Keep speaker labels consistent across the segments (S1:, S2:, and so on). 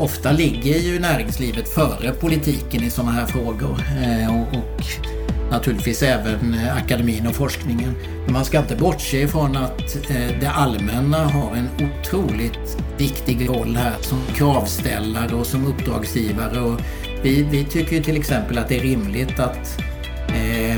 S1: ofta ligger ju näringslivet före politiken i sådana här frågor. Eh, och, naturligtvis även eh, akademin och forskningen. Men man ska inte bortse ifrån att eh, det allmänna har en otroligt viktig roll här som kravställare och som uppdragsgivare. Och vi, vi tycker till exempel att det är rimligt att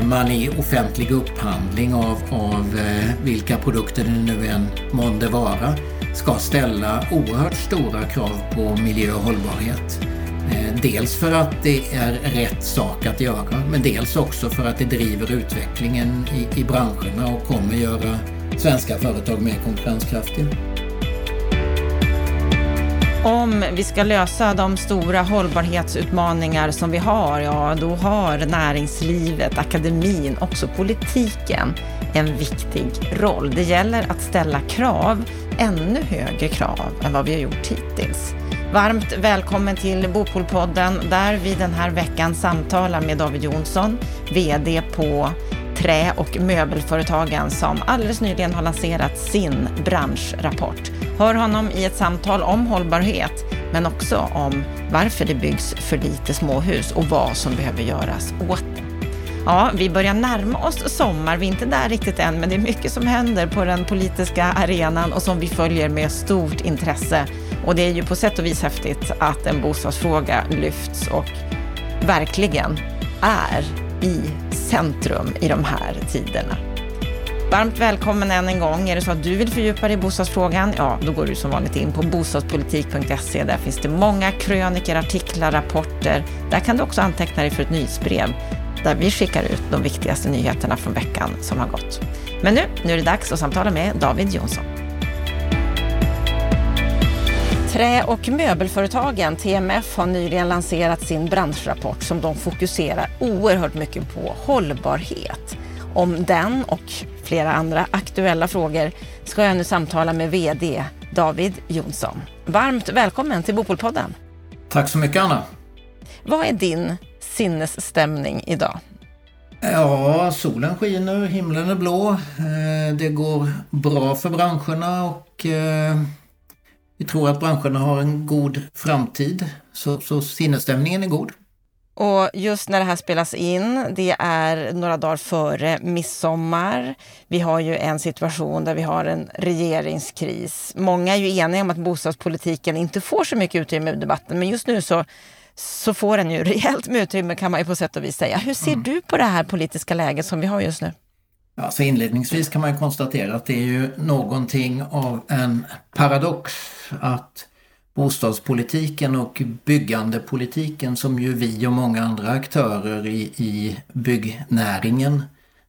S1: man i offentlig upphandling av, av vilka produkter det nu än månde vara ska ställa oerhört stora krav på miljö och hållbarhet. Eh, dels för att det är rätt sak att göra men dels också för att det driver utvecklingen i, i branscherna och kommer göra svenska företag mer konkurrenskraftiga.
S2: Om vi ska lösa de stora hållbarhetsutmaningar som vi har, ja då har näringslivet, akademin, också politiken en viktig roll. Det gäller att ställa krav, ännu högre krav än vad vi har gjort hittills. Varmt välkommen till Bopolpodden där vi den här veckan samtalar med David Jonsson, VD på Trä och möbelföretagen som alldeles nyligen har lanserat sin branschrapport. Hör honom i ett samtal om hållbarhet, men också om varför det byggs för lite småhus och vad som behöver göras åt det. Ja, vi börjar närma oss sommar. Vi är inte där riktigt än, men det är mycket som händer på den politiska arenan och som vi följer med stort intresse. Och det är ju på sätt och vis häftigt att en bostadsfråga lyfts och verkligen är i centrum i de här tiderna. Varmt välkommen än en gång. Är det så att du vill fördjupa dig i bostadsfrågan, ja, då går du som vanligt in på bostadspolitik.se. Där finns det många kröniker, artiklar, rapporter. Där kan du också anteckna dig för ett nyhetsbrev där vi skickar ut de viktigaste nyheterna från veckan som har gått. Men nu, nu är det dags att samtala med David Jonsson. Trä och möbelföretagen, TMF, har nyligen lanserat sin branschrapport som de fokuserar oerhört mycket på hållbarhet. Om den och flera andra aktuella frågor ska jag nu samtala med VD David Jonsson. Varmt välkommen till Bopolpodden.
S1: Tack så mycket Anna.
S2: Vad är din sinnesstämning idag?
S1: Ja, solen skiner, himlen är blå. Eh, det går bra för branscherna och eh, vi tror att branscherna har en god framtid. Så, så sinnesstämningen är god.
S2: Och just när det här spelas in, det är några dagar före midsommar. Vi har ju en situation där vi har en regeringskris. Många är ju eniga om att bostadspolitiken inte får så mycket utrymme i debatten, men just nu så så får den ju rejält med utrymme kan man ju på sätt och vis säga. Hur ser mm. du på det här politiska läget som vi har just nu?
S1: Alltså inledningsvis kan man ju konstatera att det är ju någonting av en paradox att bostadspolitiken och byggandepolitiken som ju vi och många andra aktörer i, i byggnäringen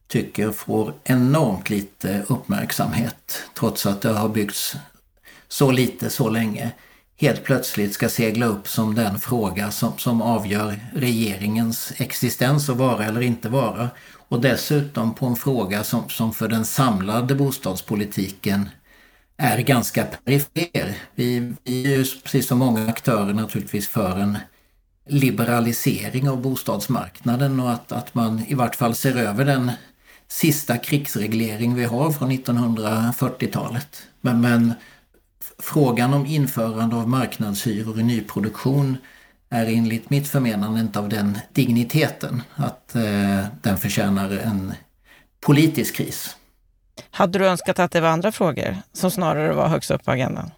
S1: tycker får enormt lite uppmärksamhet trots att det har byggts så lite så länge helt plötsligt ska segla upp som den fråga som, som avgör regeringens existens och vara eller inte vara. Och dessutom på en fråga som, som för den samlade bostadspolitiken är ganska perifer. Vi, vi är ju precis som många aktörer naturligtvis för en liberalisering av bostadsmarknaden och att, att man i vart fall ser över den sista krigsreglering vi har från 1940-talet. Men, men frågan om införande av marknadshyror i nyproduktion är enligt mitt förmenande inte av den digniteten att eh, den förtjänar en politisk kris.
S2: Hade du önskat att det var andra frågor som snarare var högst upp på agendan?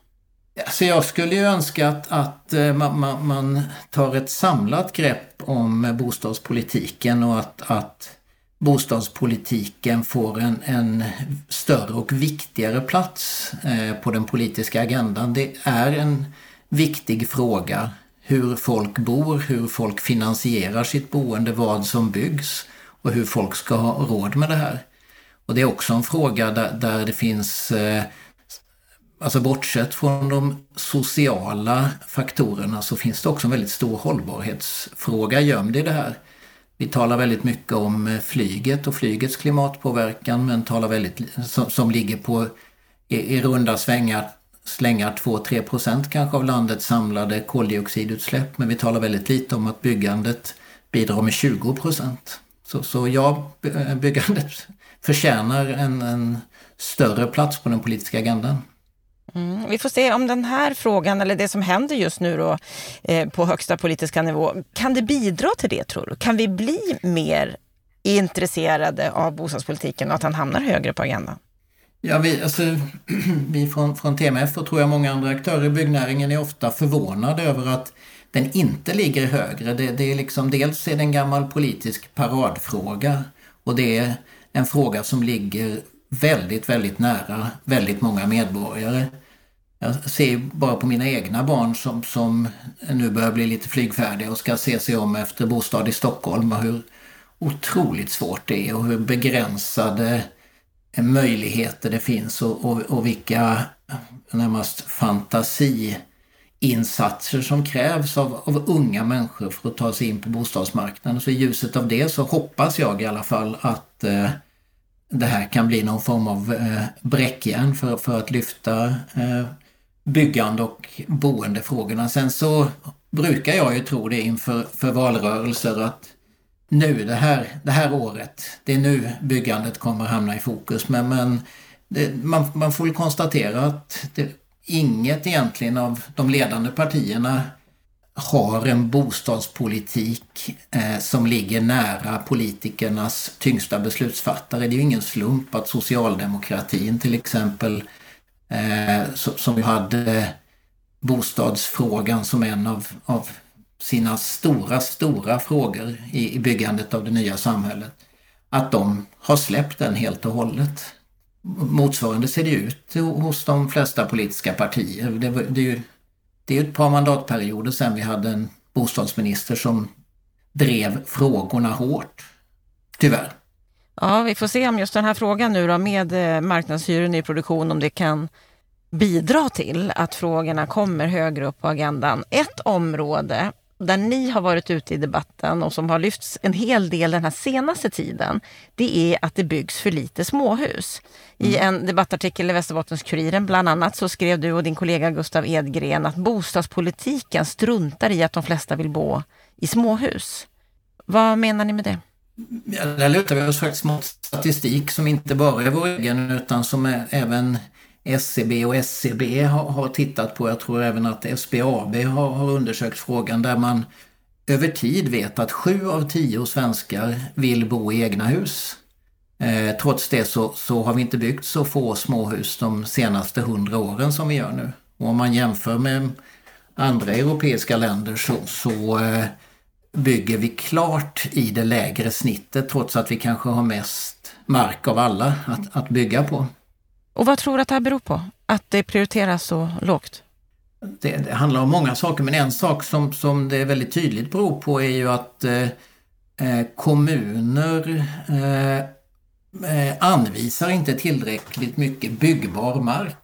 S1: Alltså jag skulle ju önska att, att eh, man, man, man, tar ett samlat grepp om bostadspolitiken och att, att bostadspolitiken får en, en större och viktigare plats eh, på den politiska agendan. Det är en viktig fråga hur folk bor, hur folk finansierar sitt boende, vad som byggs och hur folk ska ha råd med det här. Och det är också en fråga där, där det finns, eh, alltså bortsett från de sociala faktorerna så finns det också en väldigt stor hållbarhetsfråga gömd i det här. Vi talar väldigt mycket om eh, flyget och flygets klimatpåverkan men talar väldigt, som, som ligger på i, i runda svängar, slängar 2-3 procent kanske av landets samlade koldioxidutsläpp. Men vi talar väldigt lite om att byggandet bidrar med 20 procent. Så, så ja, eh, byggandet förtjänar en, en större plats på den politiska agendan.
S2: Mm, vi får se om den här frågan, eller det som händer just nu då, eh, på högsta politiska nivå, kan det bidra till det tror du? Kan vi bli mer intresserade av bostadspolitiken och att den hamnar högre på agendan?
S1: Ja, vi, alltså, vi från, från TMF och tror jag många andra aktörer i byggnäringen är ofta förvånade över att den inte ligger högre. Det, det är liksom, dels är det en gammal politisk paradfråga och det är en fråga som ligger väldigt, väldigt nära väldigt många medborgare. Jag ser bara på mina egna barn som, som nu börjar bli lite flygfärdiga och ska se sig om efter bostad i Stockholm och hur otroligt svårt det är och hur begränsade möjligheter det finns och, och, och vilka närmast fantasiinsatser som krävs av, av unga människor för att ta sig in på bostadsmarknaden. Så i ljuset av det så hoppas jag i alla fall att eh, det här kan bli någon form av eh, bräckjärn för, för att lyfta eh, byggande och boendefrågorna. Sen så brukar jag ju tro det inför för valrörelser att nu det här, det här året, det är nu byggandet kommer hamna i fokus. Men, men det, man, man får ju konstatera att det, inget egentligen av de ledande partierna har en bostadspolitik eh, som ligger nära politikernas tyngsta beslutsfattare. Det är ju ingen slump att socialdemokratin till exempel, eh, som ju hade bostadsfrågan som en av, av sina stora, stora frågor i, i byggandet av det nya samhället, att de har släppt den helt och hållet. Motsvarande ser det ut hos de flesta politiska partier. Det, det är ju det är ett par mandatperioder sedan vi hade en bostadsminister som drev frågorna hårt. Tyvärr.
S2: Ja, vi får se om just den här frågan nu då med eh, marknadshyror i produktion, om det kan bidra till att frågorna kommer högre upp på agendan. Ett område där ni har varit ute i debatten och som har lyfts en hel del den här senaste tiden, det är att det byggs för lite småhus. I mm. en debattartikel i Västerbottens-Kuriren bland annat så skrev du och din kollega Gustav Edgren att bostadspolitiken struntar i att de flesta vill bo i småhus. Vad menar ni med det?
S1: Ja, där lutar vi oss faktiskt mot statistik som inte bara är vår egen utan som är även SCB och SCB har, har, tittat på. Jag tror även att SBAB har, har undersökt frågan där man över tid vet att sju av tio svenskar vill bo i egna hus. Eh, trots det så, så, har vi inte byggt så få småhus de senaste hundra åren som vi gör nu. Och om man jämför med andra europeiska länder så, så eh, bygger vi klart i det lägre snittet trots att vi kanske har mest mark av alla att, att bygga på.
S2: Och vad tror du att det här beror på? Att det prioriteras så lågt?
S1: Det, det, handlar om många saker men en sak som, som det väldigt tydligt beror på är ju att eh, eh kommuner eh, eh, anvisar inte tillräckligt mycket byggbar mark.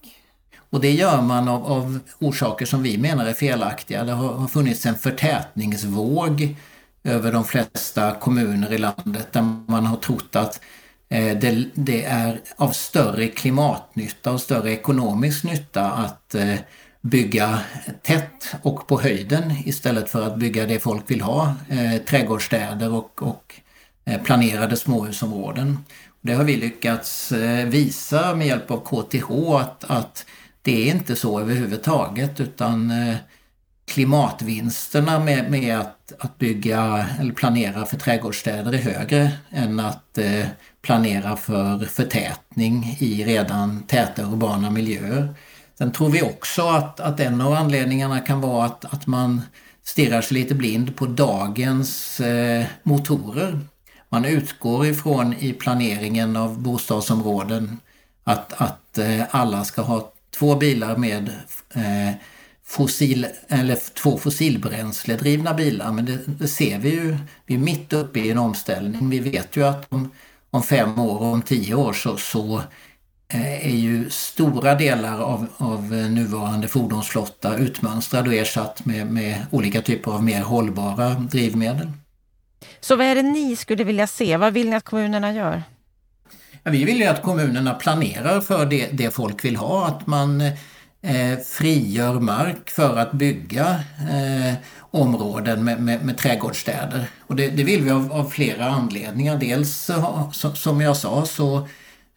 S1: Och det gör man av, av orsaker som vi menar är felaktiga. Det har, har funnits en förtätningsvåg över de flesta kommuner i landet där man har trott att Eh, det, det, är av större klimatnytta och större ekonomisk nytta att eh, bygga tätt och på höjden istället för att bygga det folk vill ha, eh, trädgårdsstäder och, och eh, planerade småhusområden. Det har vi lyckats visa med hjälp av KTH att, att det är inte så överhuvudtaget utan klimatvinsterna med, med att, att bygga eller planera för trädgårdsstäder är högre än att eh, planera för förtätning i redan täta urbana miljöer. Sen tror vi också att, att en av anledningarna kan vara att, att man stirrar sig lite blind på dagens eh, motorer. Man utgår ifrån i planeringen av bostadsområden att, att eh, alla ska ha två bilar med eh, fossil, eller två fossilbränsledrivna bilar. Men det, det, ser vi ju, vi är mitt uppe i en omställning. Vi vet ju att om, om fem år och om tio år så, så eh, är ju stora delar av, av nuvarande fordonsflotta utmönstrad och ersatt med, med olika typer av mer hållbara drivmedel.
S2: Så vad är det ni skulle vilja se? Vad vill ni att kommunerna gör?
S1: Ja, vi vill ju att kommunerna planerar för det, det folk vill ha. Att man eh, frigör mark för att bygga eh, områden med, med, med trädgårdsstäder. Och det, det vill vi av, av, flera anledningar. Dels som jag sa så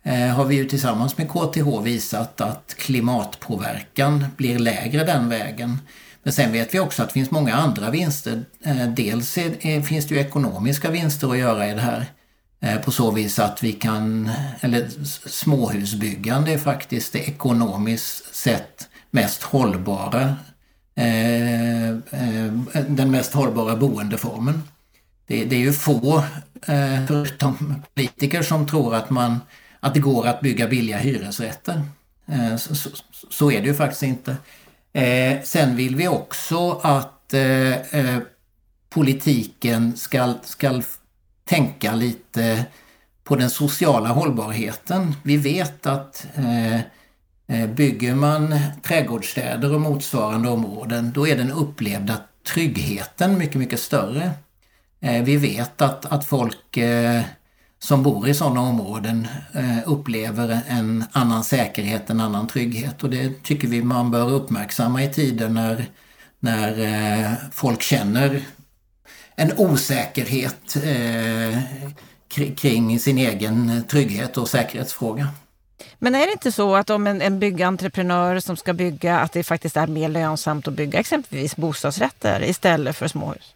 S1: eh, har vi ju tillsammans med KTH visat att klimatpåverkan blir lägre den vägen. Men sen vet vi också att det finns många andra vinster. Eh, dels är, finns det ju ekonomiska vinster att göra i det här. Eh, på så vis att vi kan, eller småhusbyggande är faktiskt det ekonomiskt sett mest hållbara Eh, eh, den mest hållbara boendeformen. Det, det är ju få, eh, förutom politiker, som tror att, man, att det går att bygga billiga hyresrätter. Eh, så, så, så är det ju faktiskt inte. Eh, sen vill vi också att politiken ska, ska tänka lite på den sociala hållbarheten. Vi vet att eh, eh, bygger man trädgårdsstäder och motsvarande områden då är den upplevda tryggheten mycket, mycket större. Eh, vi vet att, att folk eh, som bor i sådana områden eh, upplever en annan säkerhet, en annan trygghet och det tycker vi man bör uppmärksamma i tider när, när eh, folk känner en osäkerhet kring sin egen trygghet och säkerhetsfråga.
S2: Men är det inte så att om en, en byggentreprenör som ska bygga, att det faktiskt är mer lönsamt att bygga exempelvis bostadsrätter istället för småhus?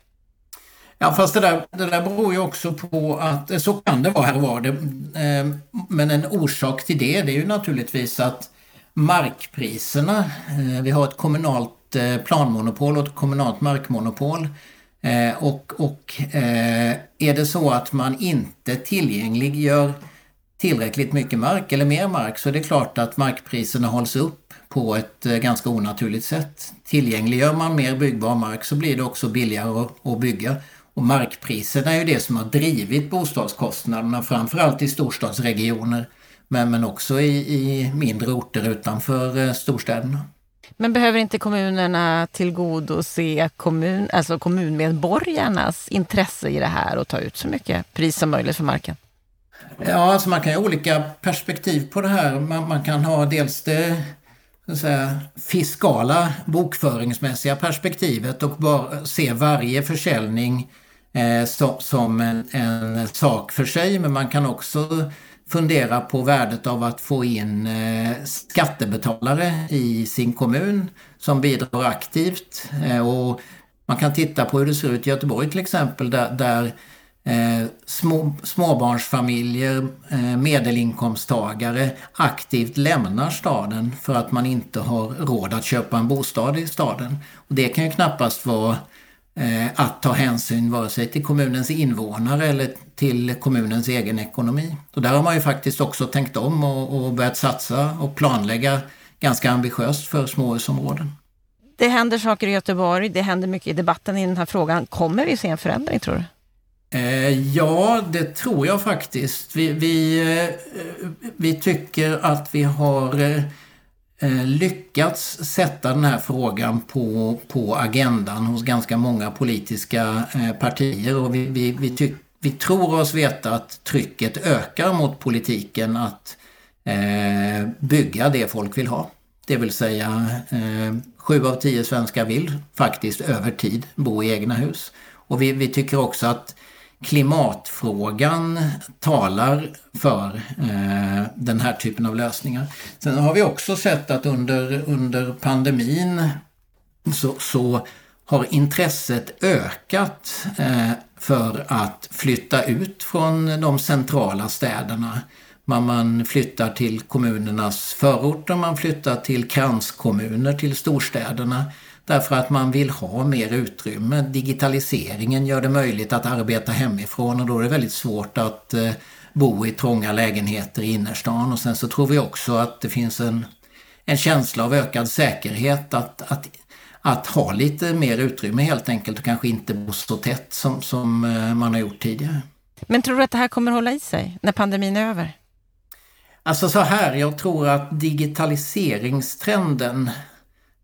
S1: Ja, fast det där, det där beror ju också på att, så kan det vara här och var det. Eh, men en orsak till det, det är ju naturligtvis att markpriserna, eh, vi har ett kommunalt eh, planmonopol och ett kommunalt markmonopol. Eh, och, och eh, är det så att man inte tillgängliggör tillräckligt mycket mark eller mer mark så är det klart att markpriserna hålls upp på ett eh, ganska onaturligt sätt. Tillgängliggör man mer byggbar mark så blir det också billigare att bygga. Och markpriserna är ju det som har drivit bostadskostnaderna framförallt i storstadsregioner men, men också i, i mindre orter utanför eh, storstäderna.
S2: Men behöver inte kommunerna tillgodose kommun, alltså kommunmedborgarnas intresse i det här och ta ut så mycket pris som möjligt för marken?
S1: Ja, alltså man kan ha olika perspektiv på det här. Man, man kan ha dels det så att säga, fiskala bokföringsmässiga perspektivet och bara se varje försäljning eh, so, som en, en, sak för sig. Men man kan också fundera på värdet av att få in eh, skattebetalare i sin kommun som bidrar aktivt. Eh, och man kan titta på hur det ser ut i Göteborg till exempel där, där eh, små, småbarnsfamiljer, medelinkomsttagare aktivt lämnar staden för att man inte har råd att köpa en bostad i staden. Och det kan ju knappast vara att ta hänsyn vare sig till kommunens invånare eller till kommunens egen ekonomi. Och där har man ju faktiskt också tänkt om och, och börjat satsa och planlägga ganska ambitiöst för småhusområden.
S2: Det händer saker i Göteborg, det händer mycket i debatten i den här frågan. Kommer vi se en förändring tror du?
S1: Eh, ja, det tror jag faktiskt. Vi, vi, eh, vi tycker att vi har eh, Eh, lyckats sätta den här frågan på, på agendan hos ganska många politiska eh, partier och vi, vi, vi, tyck, vi tror oss veta att trycket ökar mot politiken att eh, bygga det folk vill ha. Det vill säga eh, sju av tio svenskar vill faktiskt över tid bo i egna hus. Och vi, vi tycker också att klimatfrågan talar för eh, den här typen av lösningar. Sen har vi också sett att under, under pandemin så, så har intresset ökat eh, för att flytta ut från de centrala städerna. Man, man flyttar till kommunernas förorter, man flyttar till kranskommuner, till storstäderna. Därför att man vill ha mer utrymme. Digitaliseringen gör det möjligt att arbeta hemifrån och då är det väldigt svårt att eh, bo i trånga lägenheter i innerstan. Och sen så tror vi också att det finns en, en känsla av ökad säkerhet att, att, att ha lite mer utrymme helt enkelt och kanske inte bo så tätt som, som eh, man har gjort tidigare.
S2: Men tror du att det här kommer hålla i sig när pandemin är över?
S1: Alltså så här, jag tror att digitaliseringstrenden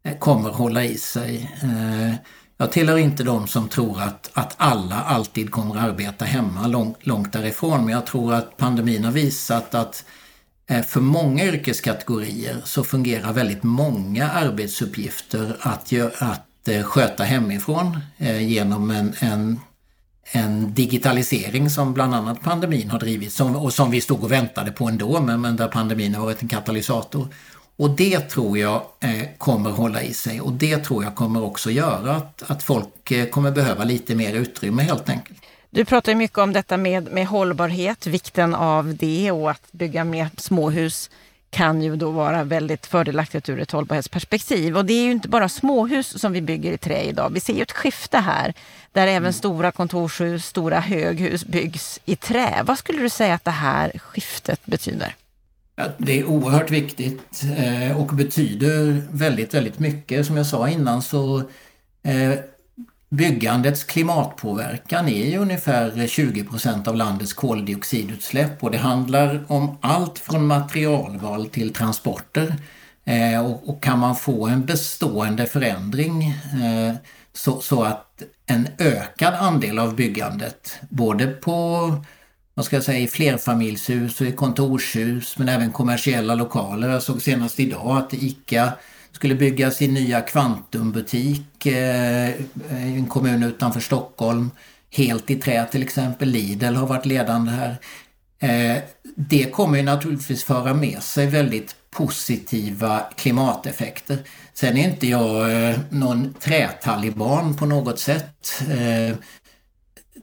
S1: Eh, kommer hålla i sig. Eh, jag tillhör inte de som tror att, att alla alltid kommer att arbeta hemma långt, långt därifrån. Men jag tror att pandemin har visat att eh, för många yrkeskategorier så fungerar väldigt många arbetsuppgifter att, att sköta hemifrån genom en, en, en digitalisering som bland annat pandemin har drivit som, och som vi stod och väntade på ändå men, men där pandemin har varit en katalysator. Och det tror jag eh, kommer hålla i sig och det tror jag kommer också göra att, att folk eh, kommer behöva lite mer utrymme helt enkelt.
S2: Du pratar mycket om detta med, med hållbarhet, vikten av det och att bygga mer småhus kan ju då vara väldigt fördelaktigt ur ett hållbarhetsperspektiv. Och det är ju inte bara småhus som vi bygger i trä idag. Vi ser ju ett skifte här där även mm. stora kontorshus, stora höghus byggs i trä. Vad skulle du säga att det här skiftet betyder?
S1: Det är oerhört viktigt eh, och betyder väldigt, väldigt mycket. Som jag sa innan så eh, Byggandets klimatpåverkan är ungefär 20% av landets koldioxidutsläpp och det handlar om allt från materialval till transporter. Eh, och, kan man få en bestående förändring eh, så, så att en ökad andel av byggandet, både på vad ska jag säga, i flerfamiljshus och i kontorshus men även kommersiella lokaler. Jag såg senast idag att ICA skulle bygga sin nya Kvantumbutik eh, i en kommun utanför Stockholm. Helt i trä till exempel. Lidl har varit ledande här. Eh, det kommer ju naturligtvis föra med sig väldigt positiva klimateffekter. Sen är inte jag eh, någon trätaliban på något sätt. Eh,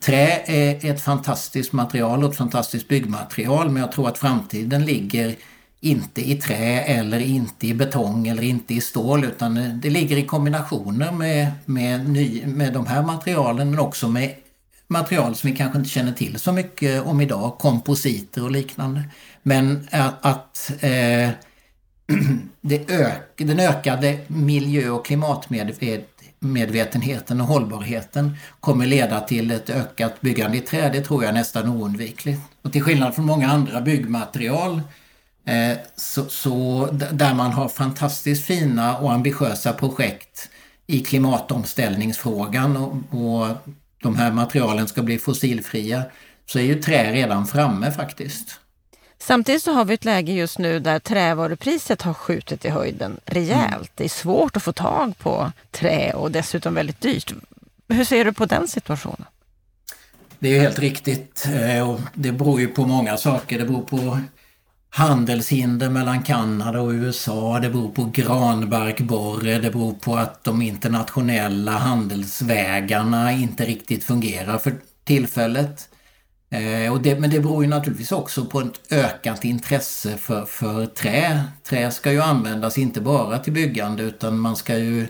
S1: Trä är ett fantastiskt material och ett fantastiskt byggmaterial men jag tror att framtiden ligger inte i trä eller inte i betong eller inte i stål utan det ligger i kombinationer med, med, ny, med de här materialen men också med material som vi kanske inte känner till så mycket om idag, kompositer och liknande. Men att, att eh, det ök, den ökade miljö och klimatmedvetenheten och hållbarheten kommer leda till ett ökat byggande i trä. Det tror jag är nästan oundvikligt. Och till skillnad från många andra byggmaterial Eh, så, så, där man har fantastiskt fina och ambitiösa projekt i klimatomställningsfrågan och, och de här materialen ska bli fossilfria så är ju trä redan framme faktiskt.
S2: Samtidigt så har vi ett läge just nu där trävarupriset har skjutit i höjden rejält. Mm. Det är svårt att få tag på trä och dessutom väldigt dyrt. Hur ser du på den situationen?
S1: Det är helt riktigt eh, och det beror ju på många saker. Det beror på handelshinder mellan Kanada och USA, det beror på granbarkborre, det beror på att de internationella handelsvägarna inte riktigt fungerar för tillfället. Eh, och det, men det beror ju naturligtvis också på ett ökat intresse för, för trä. Trä ska ju användas inte bara till byggande utan man ska ju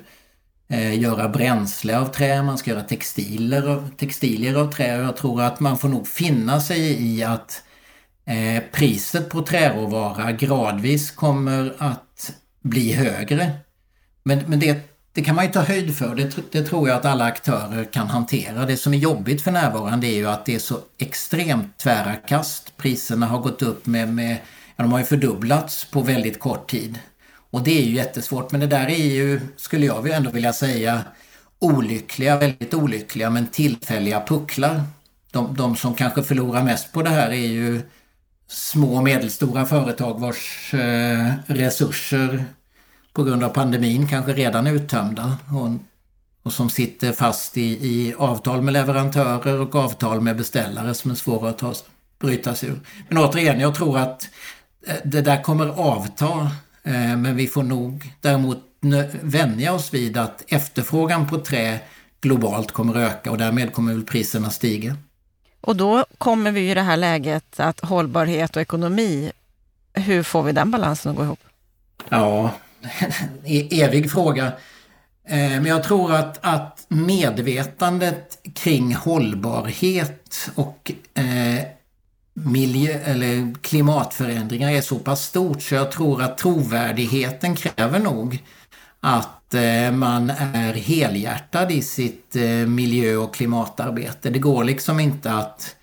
S1: eh, göra bränsle av trä, man ska göra textiler, textilier av trä och jag tror att man får nog finna sig i att Eh, priset på träråvara gradvis kommer att bli högre. Men, men det, det kan man ju ta höjd för. Det, det, tror jag att alla aktörer kan hantera. Det som är jobbigt för närvarande är ju att det är så extremt tvära kast. Priserna har gått upp med, med ja, de har ju fördubblats på väldigt kort tid. Och det är ju jättesvårt. Men det där är ju, skulle jag ändå vilja säga, olyckliga, väldigt olyckliga men tillfälliga pucklar. De, de som kanske förlorar mest på det här är ju små och medelstora företag vars eh, resurser på grund av pandemin kanske redan uttömda och, och som sitter fast i, i, avtal med leverantörer och avtal med beställare som är svåra att ta, bryta sig ur. Men återigen, jag tror att eh, det där kommer avta eh, men vi får nog däremot vänja oss vid att efterfrågan på trä globalt kommer öka och därmed kommer väl priserna stiga.
S2: Och då kommer vi i det här läget att hållbarhet och ekonomi, hur får vi den balansen att gå ihop?
S1: Ja, E, evig fråga. Eh, men jag tror att, att medvetandet kring hållbarhet och eh, miljö, eller klimatförändringar är så pass stort så jag tror att trovärdigheten kräver nog att eh, man är helhjärtad i sitt eh, miljö och klimatarbete. Det går liksom inte att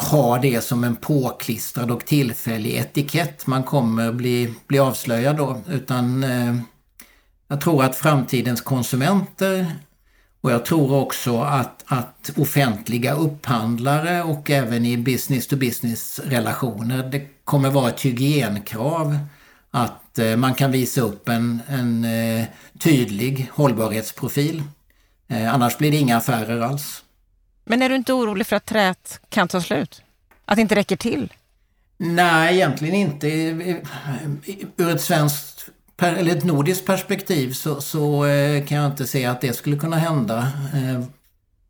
S1: ha det som en påklistrad och tillfällig etikett. Man kommer bli, bli avslöjad då. Utan eh, jag tror att framtidens konsumenter och jag tror också att, att offentliga upphandlare och även i business to business relationer, det kommer vara ett hygienkrav att eh, man kan visa upp en, en eh, tydlig hållbarhetsprofil. Eh, annars blir det inga affärer alls.
S2: Men är du inte orolig för att träet kan ta slut? Att det inte räcker till?
S1: Nej, egentligen inte. Ur ett svenskt eller ett nordiskt perspektiv så, så eh, kan jag inte se att det skulle kunna hända.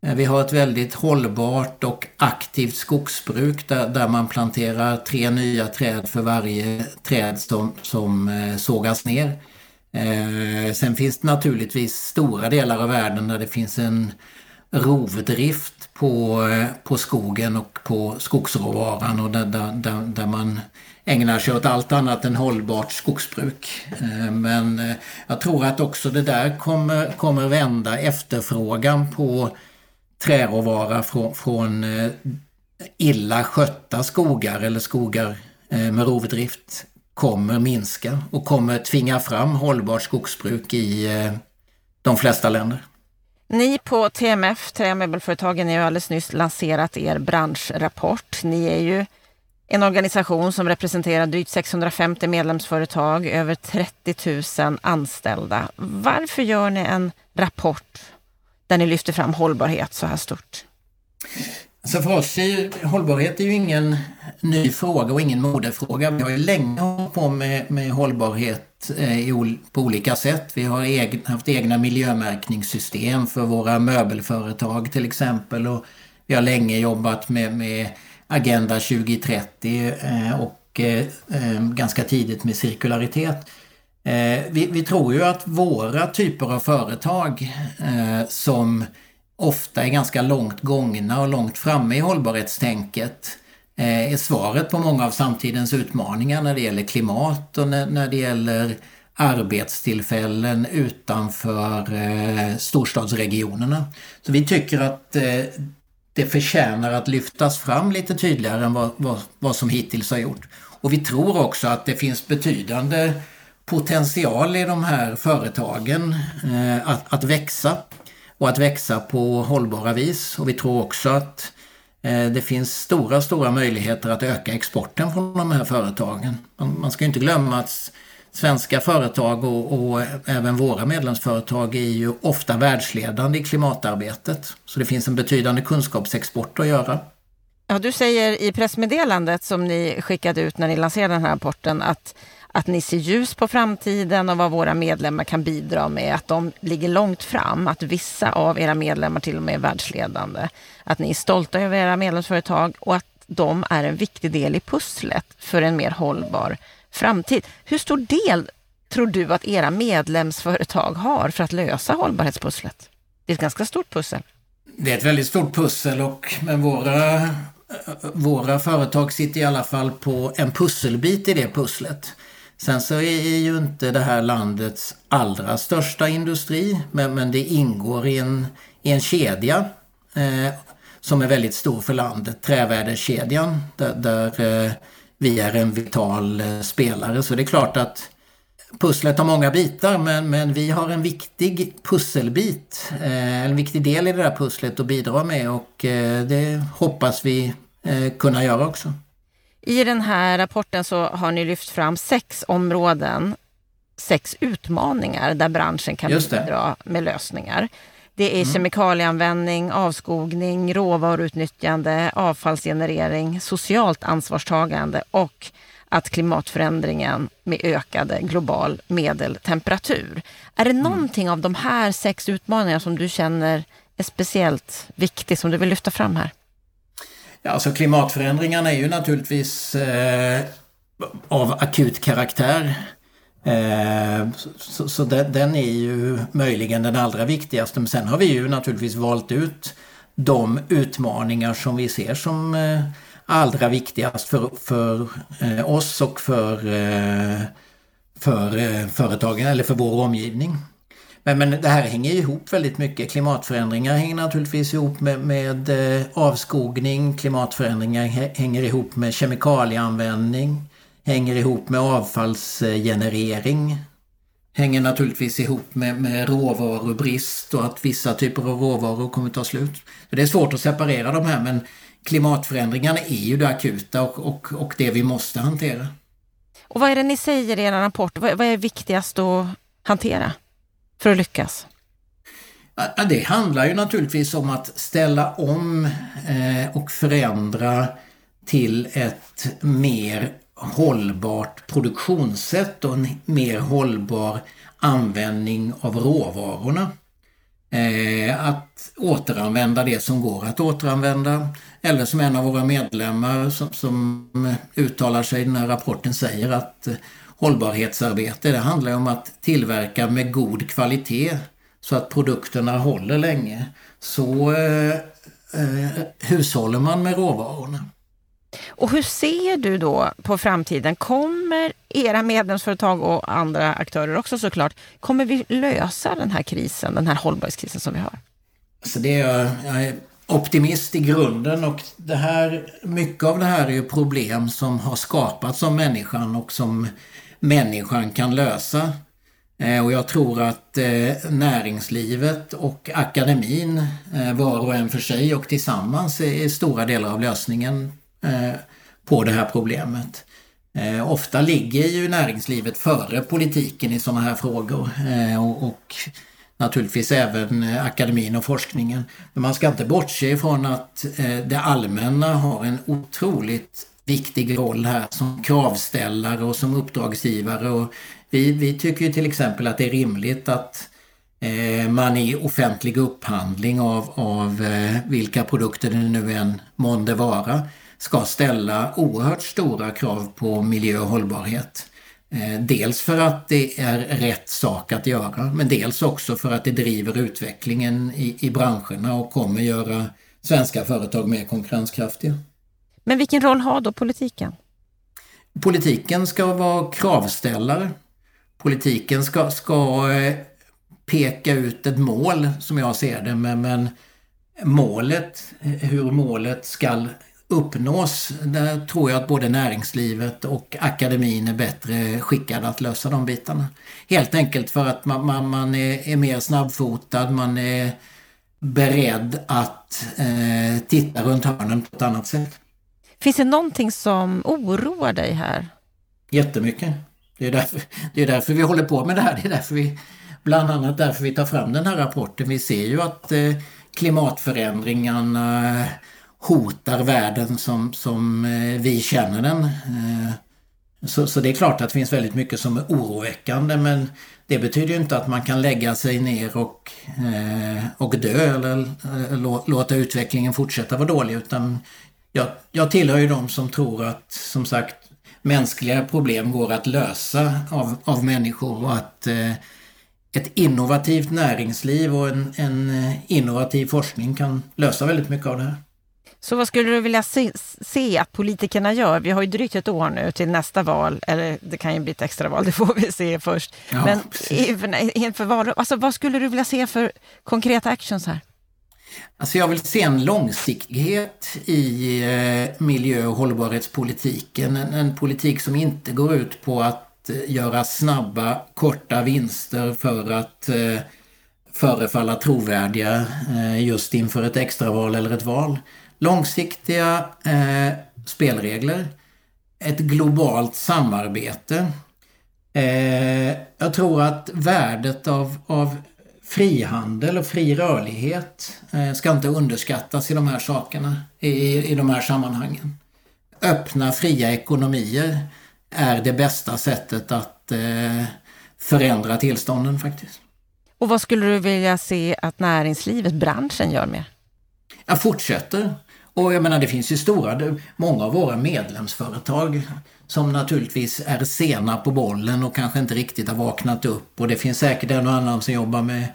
S1: Eh, vi har ett väldigt hållbart och aktivt skogsbruk där, där man planterar tre nya träd för varje träd som, som eh, sågas ner. sen finns det naturligtvis stora delar av världen där det finns en rovdrift på, eh, på skogen och på skogsråvaran och där, där, där man ägnar sig åt allt annat än hållbart skogsbruk. Eh, men eh, jag tror att också det där kommer, kommer vända efterfrågan på träråvara från, från illa skötta skogar eller skogar med rovdrift kommer minska och kommer tvinga fram hållbart skogsbruk i de flesta länder.
S2: Ni på TMF, Trämöbelföretagen, har alldeles nyss lanserat er branschrapport. Ni är ju en organisation som representerar drygt 650 medlemsföretag, över 30 000 anställda. Varför gör ni en rapport där ni lyfter fram hållbarhet så här stort?
S1: Alltså för oss är hållbarhet är ju ingen ny fråga och ingen modefråga. Vi har ju länge hållit på med, med hållbarhet eh, på olika sätt. Vi har egen, haft egna miljömärkningssystem för våra möbelföretag till exempel och vi har länge jobbat med, med Agenda 2030 eh, och eh, eh, ganska tidigt med cirkularitet. Eh, vi, vi, tror ju att våra typer av företag eh, som ofta är ganska långt gångna och långt framme i hållbarhetstänket eh, är svaret på många av samtidens utmaningar när det gäller klimat och när, det gäller arbetstillfällen utanför eh, storstadsregionerna. Så vi tycker att eh, det förtjänar att lyftas fram lite tydligare än vad, vad, vad som hittills har gjort. Och vi tror också att det finns betydande potential i de här företagen eh, att, att växa och att växa på hållbara vis. Och vi tror också att eh, det finns stora, stora möjligheter att öka exporten från de här företagen. Man, man ska inte glömma att svenska företag och, och, även våra medlemsföretag är ju ofta världsledande i klimatarbetet. Så det finns en betydande kunskapsexport att göra.
S2: Ja, du säger i pressmeddelandet som ni skickade ut när ni lanserade den här rapporten att, att ni ser ljus på framtiden och vad våra medlemmar kan bidra med, att de ligger långt fram, att vissa av era medlemmar till och med är världsledande, att ni är stolta över era medlemsföretag och att de är en viktig del i pusslet för en mer hållbar framtid. Hur stor del tror du att era medlemsföretag har för att lösa hållbarhetspusslet? Det är ett ganska stort pussel.
S1: Det är ett väldigt stort pussel och men våra, våra företag sitter i alla fall på en pusselbit i det pusslet. Sen så är ju inte det här landets allra största industri men, men det ingår i en, i en kedja eh, som är väldigt stor för landet, trävärdeskedjan där, där eh, vi är en vital eh, spelare. Så det är klart att pusslet har många bitar men, men vi har en viktig pusselbit, eh, en viktig del i det där pusslet att bidra med och eh, det hoppas vi eh, kunna göra också.
S2: I den här rapporten så har ni lyft fram sex områden, sex utmaningar där branschen kan bidra med lösningar. Det är mm. kemikalieanvändning, avskogning, råvaruutnyttjande, avfallsgenerering, socialt ansvarstagande och att klimatförändringen med ökade global medeltemperatur. Är det mm. någonting av de här sex utmaningarna som du känner är speciellt viktigt som du vill lyfta fram här?
S1: Ja, alltså klimatförändringarna är ju naturligtvis eh, av akut karaktär. Eh, så, så den, är ju möjligen den allra viktigaste. Men sen har vi ju naturligtvis valt ut de utmaningar som vi ser som eh, allra viktigast för, för eh, oss och för, eh, för eh, företagen eller för vår omgivning. Men, men det här hänger ihop väldigt mycket. Klimatförändringar hänger naturligtvis ihop med, med eh, avskogning. Klimatförändringar hänger ihop med kemikalieanvändning hänger ihop med avfallsgenerering. Hänger naturligtvis ihop med, med råvarubrist och att vissa typer av råvaror kommer ta slut. Det är svårt att separera de här men klimatförändringarna är ju det akuta och, och, och det vi måste hantera.
S2: Och vad är det ni säger i er rapport? Vad, vad är viktigast att hantera för att lyckas?
S1: Det handlar ju naturligtvis om att ställa om eh, och förändra till ett mer hållbart produktionssätt och en mer hållbar användning av råvarorna. Eh, att återanvända det som går att återanvända. Eller som en av våra medlemmar som, som uttalar sig i den här rapporten säger att hållbarhetsarbete det handlar om att tillverka med god kvalitet så att produkterna håller länge. Så eh, eh, hushåller man med råvarorna.
S2: Och hur ser du då på framtiden? Kommer era medlemsföretag och andra aktörer också såklart, kommer vi lösa den här krisen, den här hållbarhetskrisen som vi har?
S1: Alltså det är, jag är optimist i grunden och det här, mycket av det här är ju problem som har skapats av människan och som människan kan lösa. Eh, och jag tror att eh, näringslivet och akademin, eh, var och en för sig och tillsammans, är stora delar av lösningen på det här problemet. Ofta ligger ju näringslivet före politiken i sådana här frågor och naturligtvis även akademin och forskningen. Men man ska inte bortse ifrån att det allmänna har en otroligt viktig roll här som kravställare och som uppdragsgivare. Och vi, vi tycker ju till exempel att det är rimligt att eh, man i offentlig upphandling av, av eh, vilka produkter det nu än månde vara ska ställa oerhört stora krav på miljö och hållbarhet. Eh, dels för att det är rätt sak att göra men dels också för att det driver utvecklingen i, i branscherna och kommer göra svenska företag mer konkurrenskraftiga.
S2: Men vilken roll har då politiken?
S1: Politiken ska vara kravställare. Politiken ska, ska eh, peka ut ett mål som jag ser det men, men målet, hur målet ska uppnås, där tror jag att både näringslivet och akademin är bättre skickade att lösa de bitarna. Helt enkelt för att man, man, man är, är, mer snabbfotad, man är beredd att eh, titta runt hörnen på ett annat sätt.
S2: Finns det någonting som oroar dig här?
S1: Jättemycket. Det är, därför, det är därför vi håller på med det här. Det är därför vi, bland annat därför vi tar fram den här rapporten. Vi ser ju att eh, klimatförändringarna eh, hotar världen som, som eh, vi känner den. Eh, så, så, det är klart att det finns väldigt mycket som är oroväckande men det betyder inte att man kan lägga sig ner och, eh, och dö eller, eller låta utvecklingen fortsätta vara dålig utan jag, jag tillhör ju de som tror att som sagt mänskliga problem går att lösa av, av människor och att eh, ett innovativt näringsliv och en, en, eh, innovativ forskning kan lösa väldigt mycket av det här.
S2: Så vad skulle du vilja se, se, att politikerna gör? Vi har ju drygt ett år nu till nästa val, eller det kan ju bli ett extraval, det får vi se först. Ja, Men inför, inför val, alltså, vad skulle du vilja se för konkreta actions här?
S1: Alltså jag vill se en långsiktighet i eh, miljö och hållbarhetspolitiken. En, en, politik som inte går ut på att eh, göra snabba, korta vinster för att eh, förefalla trovärdiga eh, just inför ett extraval eller ett val. Långsiktiga eh, spelregler, ett globalt samarbete. Eh, jag tror att värdet av, av frihandel och fri rörlighet eh, ska inte underskattas i de här sakerna, i, i de här sammanhangen. Öppna, fria ekonomier är det bästa sättet att eh, förändra tillstånden faktiskt.
S2: Och vad skulle du vilja se att näringslivet, branschen gör mer?
S1: Jag fortsätter. Och jag menar det finns ju stora, många av våra medlemsföretag som naturligtvis är sena på bollen och kanske inte riktigt har vaknat upp. Och det finns säkert en och annan som jobbar med,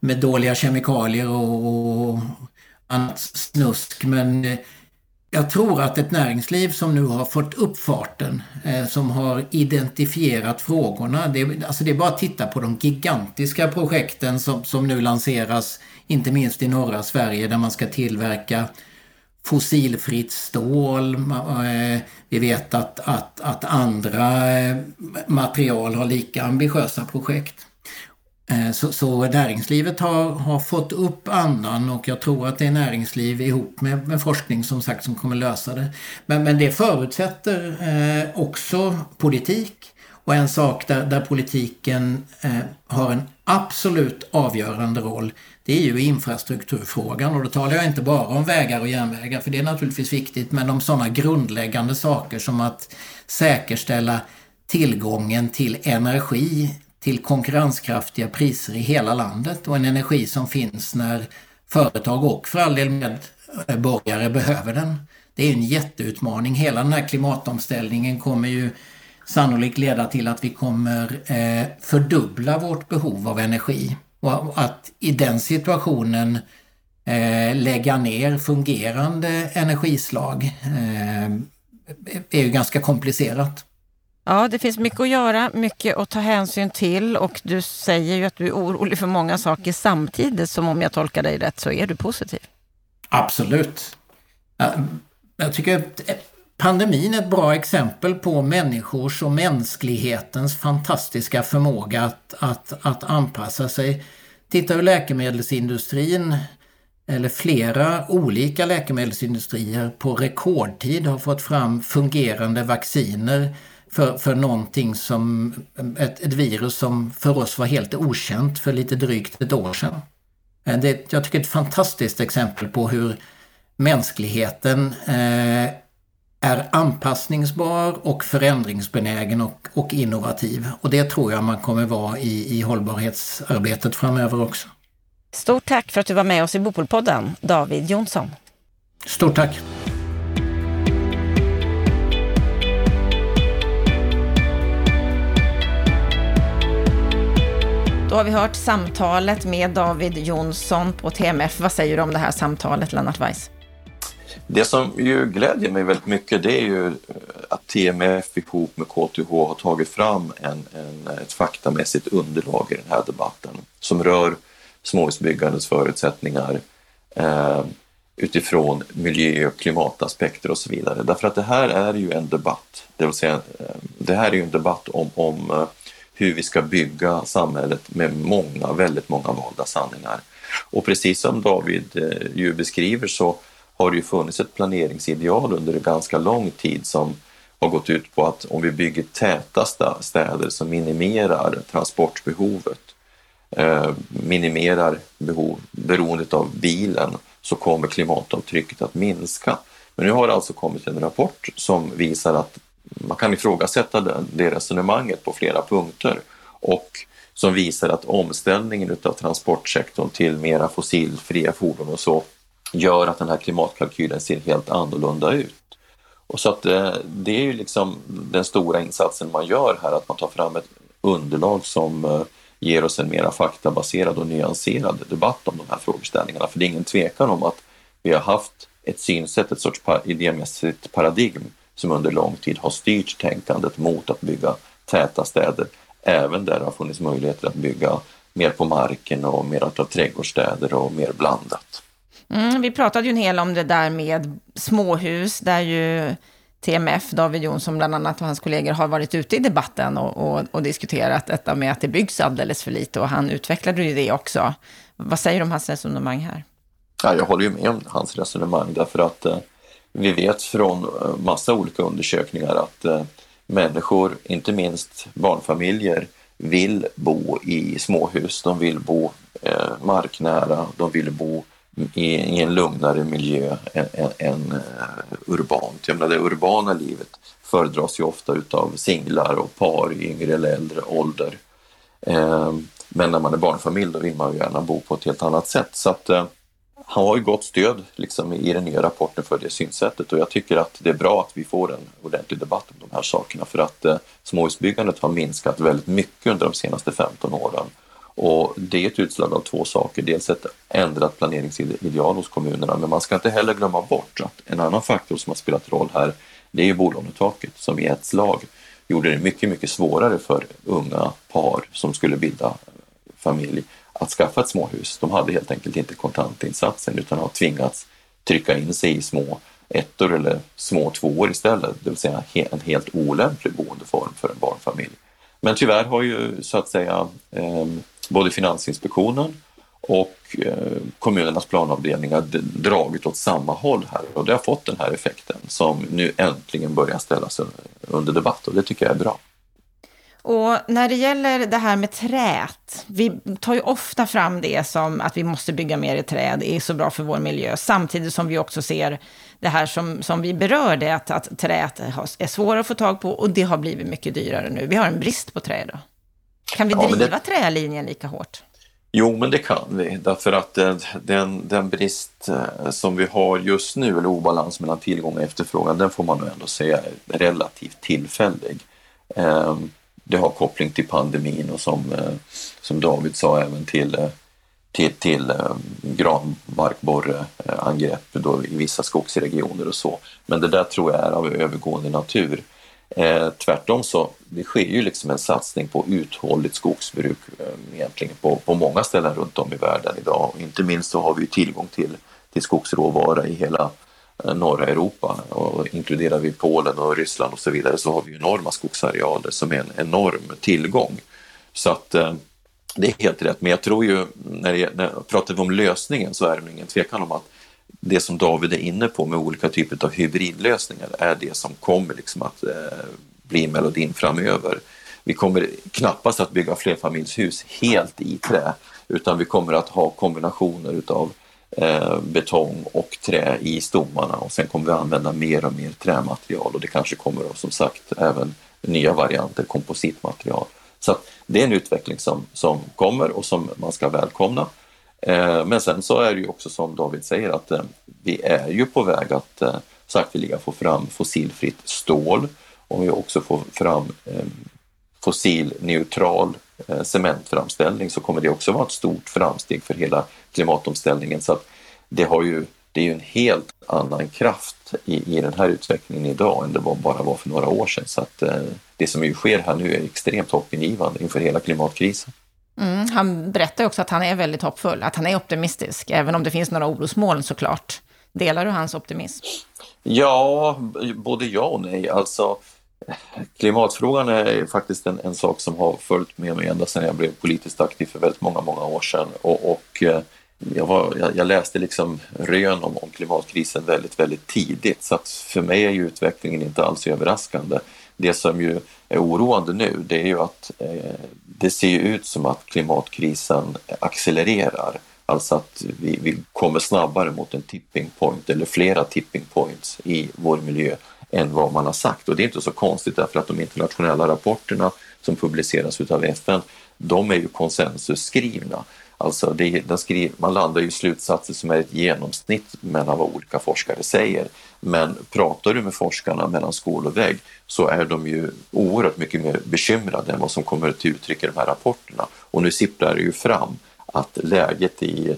S1: med dåliga kemikalier och, och annat snusk. Men eh, jag tror att ett näringsliv som nu har fått upp farten, eh, som har identifierat frågorna, det, alltså det är bara att titta på de gigantiska projekten som, som nu lanseras, inte minst i norra Sverige där man ska tillverka fossilfritt stål. Eh, vi vet att, att, att andra eh, material har lika ambitiösa projekt. Eh, så, så näringslivet har, har fått upp andan och jag tror att det är näringsliv ihop med, med forskning som sagt som kommer lösa det. Men, men det förutsätter eh, också politik och en sak där, där politiken eh, har en absolut avgörande roll det är ju infrastrukturfrågan och då talar jag inte bara om vägar och järnvägar för det är naturligtvis viktigt men om sådana grundläggande saker som att säkerställa tillgången till energi till konkurrenskraftiga priser i hela landet och en energi som finns när företag och för all del medborgare behöver den. Det är en jätteutmaning. Hela den här klimatomställningen kommer ju sannolikt leda till att vi kommer eh, fördubbla vårt behov av energi. Och att i den situationen eh, lägga ner fungerande energislag eh, är ju ganska komplicerat.
S2: Ja, det finns mycket att göra, mycket att ta hänsyn till och du säger ju att du är orolig för många saker samtidigt som om jag tolkar dig rätt så är du positiv.
S1: Absolut. Jag tycker att pandemin är ett bra exempel på människors och mänsklighetens fantastiska förmåga att, att, att anpassa sig. Titta hur läkemedelsindustrin eller flera olika läkemedelsindustrier på rekordtid har fått fram fungerande vacciner för, för någonting som ett, ett virus som för oss var helt okänt för lite drygt ett år sedan. Eh, det, jag tycker det är ett fantastiskt exempel på hur mänskligheten eh, är anpassningsbar och förändringsbenägen och, och, innovativ. Och det tror jag man kommer vara i, i hållbarhetsarbetet framöver också.
S2: Stort tack för att du var med oss i Bopolpodden, David Jonsson.
S1: Stort tack!
S2: Då har vi hört samtalet med David Jonsson på TMF. Vad säger du om det här samtalet, Lennart Weiss?
S3: Det som ju glädjer mig väldigt mycket det är ju eh, att TMF ihop med KTH har tagit fram en, en, ett faktamässigt underlag i den här debatten som rör småhusbyggandets förutsättningar eh, utifrån miljö och klimataspekter och så vidare. Därför att det här är ju en debatt, det vill säga eh, det här är ju en debatt om, om eh, hur vi ska bygga samhället med många, väldigt många valda sanningar. Och precis som David ju beskriver så har det ju funnits ett planeringsideal under en ganska lång tid som har gått ut på att om vi bygger täta städer som minimerar transportbehovet, eh, minimerar behov, beroendet av bilen, så kommer klimatavtrycket att minska. Men nu har det alltså kommit en rapport som visar att man kan ifrågasätta det, det resonemanget på flera punkter och som visar att omställningen av transportsektorn till mera fossilfria fordon och så gör att den här klimatkalkylen ser helt annorlunda ut. Och så att eh, det är ju liksom den stora insatsen man gör här, att man tar fram ett underlag som eh, ger oss en mera faktabaserad och nyanserad debatt om de här frågeställningarna. För det är ingen tvekan om att vi har haft ett synsätt, ett sorts idémässigt paradigm som under lång tid har styrt tänkandet mot att bygga täta städer, även där det har funnits möjligheter att bygga mer på marken och mer av trädgårdsstäder och mer blandat.
S2: Mm, vi pratade ju en hel om det där med småhus, där ju TMF, David Jonsson bland annat och hans kollegor har varit ute i debatten och, och, och, diskuterat detta med att det byggs alldeles för lite och han utvecklade ju det också. Vad säger du om hans resonemang här?
S3: Ja, jag håller ju med om hans resonemang därför att eh, vi vet från eh, massa olika undersökningar att eh, människor, inte minst barnfamiljer, vill bo i småhus. De vill bo eh, marknära, de vill bo i, i en lugnare miljö än, än, än uh, urbant. Jag menar, det urbana livet föredras ju ofta utav singlar och par i yngre eller äldre ålder. Eh, men när man är barnfamilj då vill man ju gärna bo på ett helt annat sätt. Så att, eh, han har ju gott stöd liksom, i den nya rapporten för det synsättet och jag tycker att det är bra att vi får en ordentlig debatt om de här sakerna för att eh, småhusbyggandet har minskat väldigt mycket under de senaste 15 åren. Och det är ett utslag av två saker. Dels ett ändrat planeringsideal hos kommunerna, men man ska inte heller glömma bort att en annan faktor som har spelat roll här, det är ju bolånetaket som i ett slag gjorde det mycket, mycket svårare för unga par som skulle bilda familj att skaffa ett småhus. De hade helt enkelt inte kontantinsatsen utan har tvingats trycka in sig i små ettor eller små tvåor istället, det vill säga en helt olämplig boendeform för en barnfamilj. Men tyvärr har ju så att säga eh, både Finansinspektionen och eh, kommunernas planavdelningar dragit åt samma håll här. Och det har fått den här effekten som nu äntligen börjar ställas under debatt. Och det tycker jag är bra.
S2: och när det gäller det här med träet, vi tar ju ofta fram det som att vi måste bygga mer i trä, det är så bra för vår miljö, samtidigt som vi också ser det här som, som vi berörde, att, att träet är svårare att få tag på och det har blivit mycket dyrare nu. Vi har en brist på trä då. Kan vi driva ja, det... trälinjen lika hårt?
S3: Jo, men det kan vi därför att den, den brist eh, som vi har just nu, eller obalans mellan tillgång och efterfrågan, den får man nog ändå säga är relativt tillfällig. Ehm, det har koppling till pandemin och som, eh, som David sa även till, till, till eh, granbarkborreangrepp eh, i vissa skogsregioner och så. Men det där tror jag är av övergående natur. Eh, tvärtom så det sker ju liksom en satsning på uthålligt skogsbruk eh, egentligen på, på många ställen runt om i världen idag. Inte minst så har vi tillgång till, till skogsråvara i hela eh, norra Europa och inkluderar vi Polen och Ryssland och så vidare så har vi enorma skogsarealer som är en enorm tillgång. Så att eh, det är helt rätt, men jag tror ju när, det, när pratar vi om lösningen så är det ingen tvekan om att det som David är inne på med olika typer av hybridlösningar är det som kommer liksom att eh, bli melodin framöver. Vi kommer knappast att bygga flerfamiljshus helt i trä utan vi kommer att ha kombinationer utav eh, betong och trä i stommarna och sen kommer vi använda mer och mer trämaterial och det kanske kommer då, som sagt även nya varianter kompositmaterial. Så det är en utveckling som, som kommer och som man ska välkomna. Eh, men sen så är det ju också som David säger att eh, vi är ju på väg att eh, sakteliga få fram fossilfritt stål och vi också får fram eh, fossilneutral eh, cementframställning så kommer det också vara ett stort framsteg för hela klimatomställningen. Så att det, har ju, det är ju en helt annan kraft i, i den här utvecklingen idag än det var, bara var för några år sedan. Så att det som ju sker här nu är extremt hoppingivande inför hela klimatkrisen.
S2: Mm, han berättar också att han är väldigt hoppfull, att han är optimistisk, även om det finns några orosmoln såklart. Delar du hans optimism?
S3: Ja, både ja och nej. Alltså, klimatfrågan är faktiskt en, en sak som har följt med mig ända sedan jag blev politiskt aktiv för väldigt många, många år sedan. Och, och eh, jag, var, jag, jag, läste liksom rön om, om, klimatkrisen väldigt, väldigt tidigt så att för mig är ju utvecklingen inte alls överraskande. Det som ju är oroande nu det är ju att eh, det ser ut som att klimatkrisen accelererar. Alltså att vi, vi kommer snabbare mot en tipping point eller flera tipping points i vår miljö än vad man har sagt. Och det är inte så konstigt därför att de internationella rapporterna som publiceras utav FN, de är ju konsensusskrivna. Alltså det, skriver, man landar i slutsatser som är ett genomsnitt mellan vad olika forskare säger. Men pratar du med forskarna mellan skål och vägg så är de ju oerhört mycket mer bekymrade än vad som kommer till uttryck i de här rapporterna. Och nu sipprar det ju fram att läget i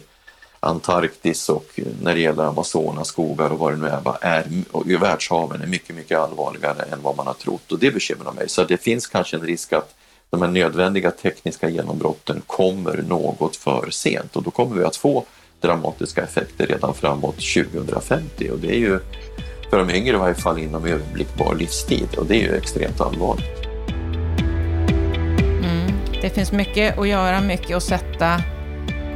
S3: Antarktis och när det gäller Amazonas skogar och vad det nu är, är och i världshaven är mycket, mycket allvarligare än vad man har trott och det bekymrar mig. Så det finns kanske en risk att de här nödvändiga tekniska genombrotten kommer något för sent och då kommer vi att få dramatiska effekter redan framåt 2050 och det är ju för de yngre i varje fall inom överblickbar livstid och det är ju extremt allvarligt.
S2: Mm, det finns mycket att göra, mycket att sätta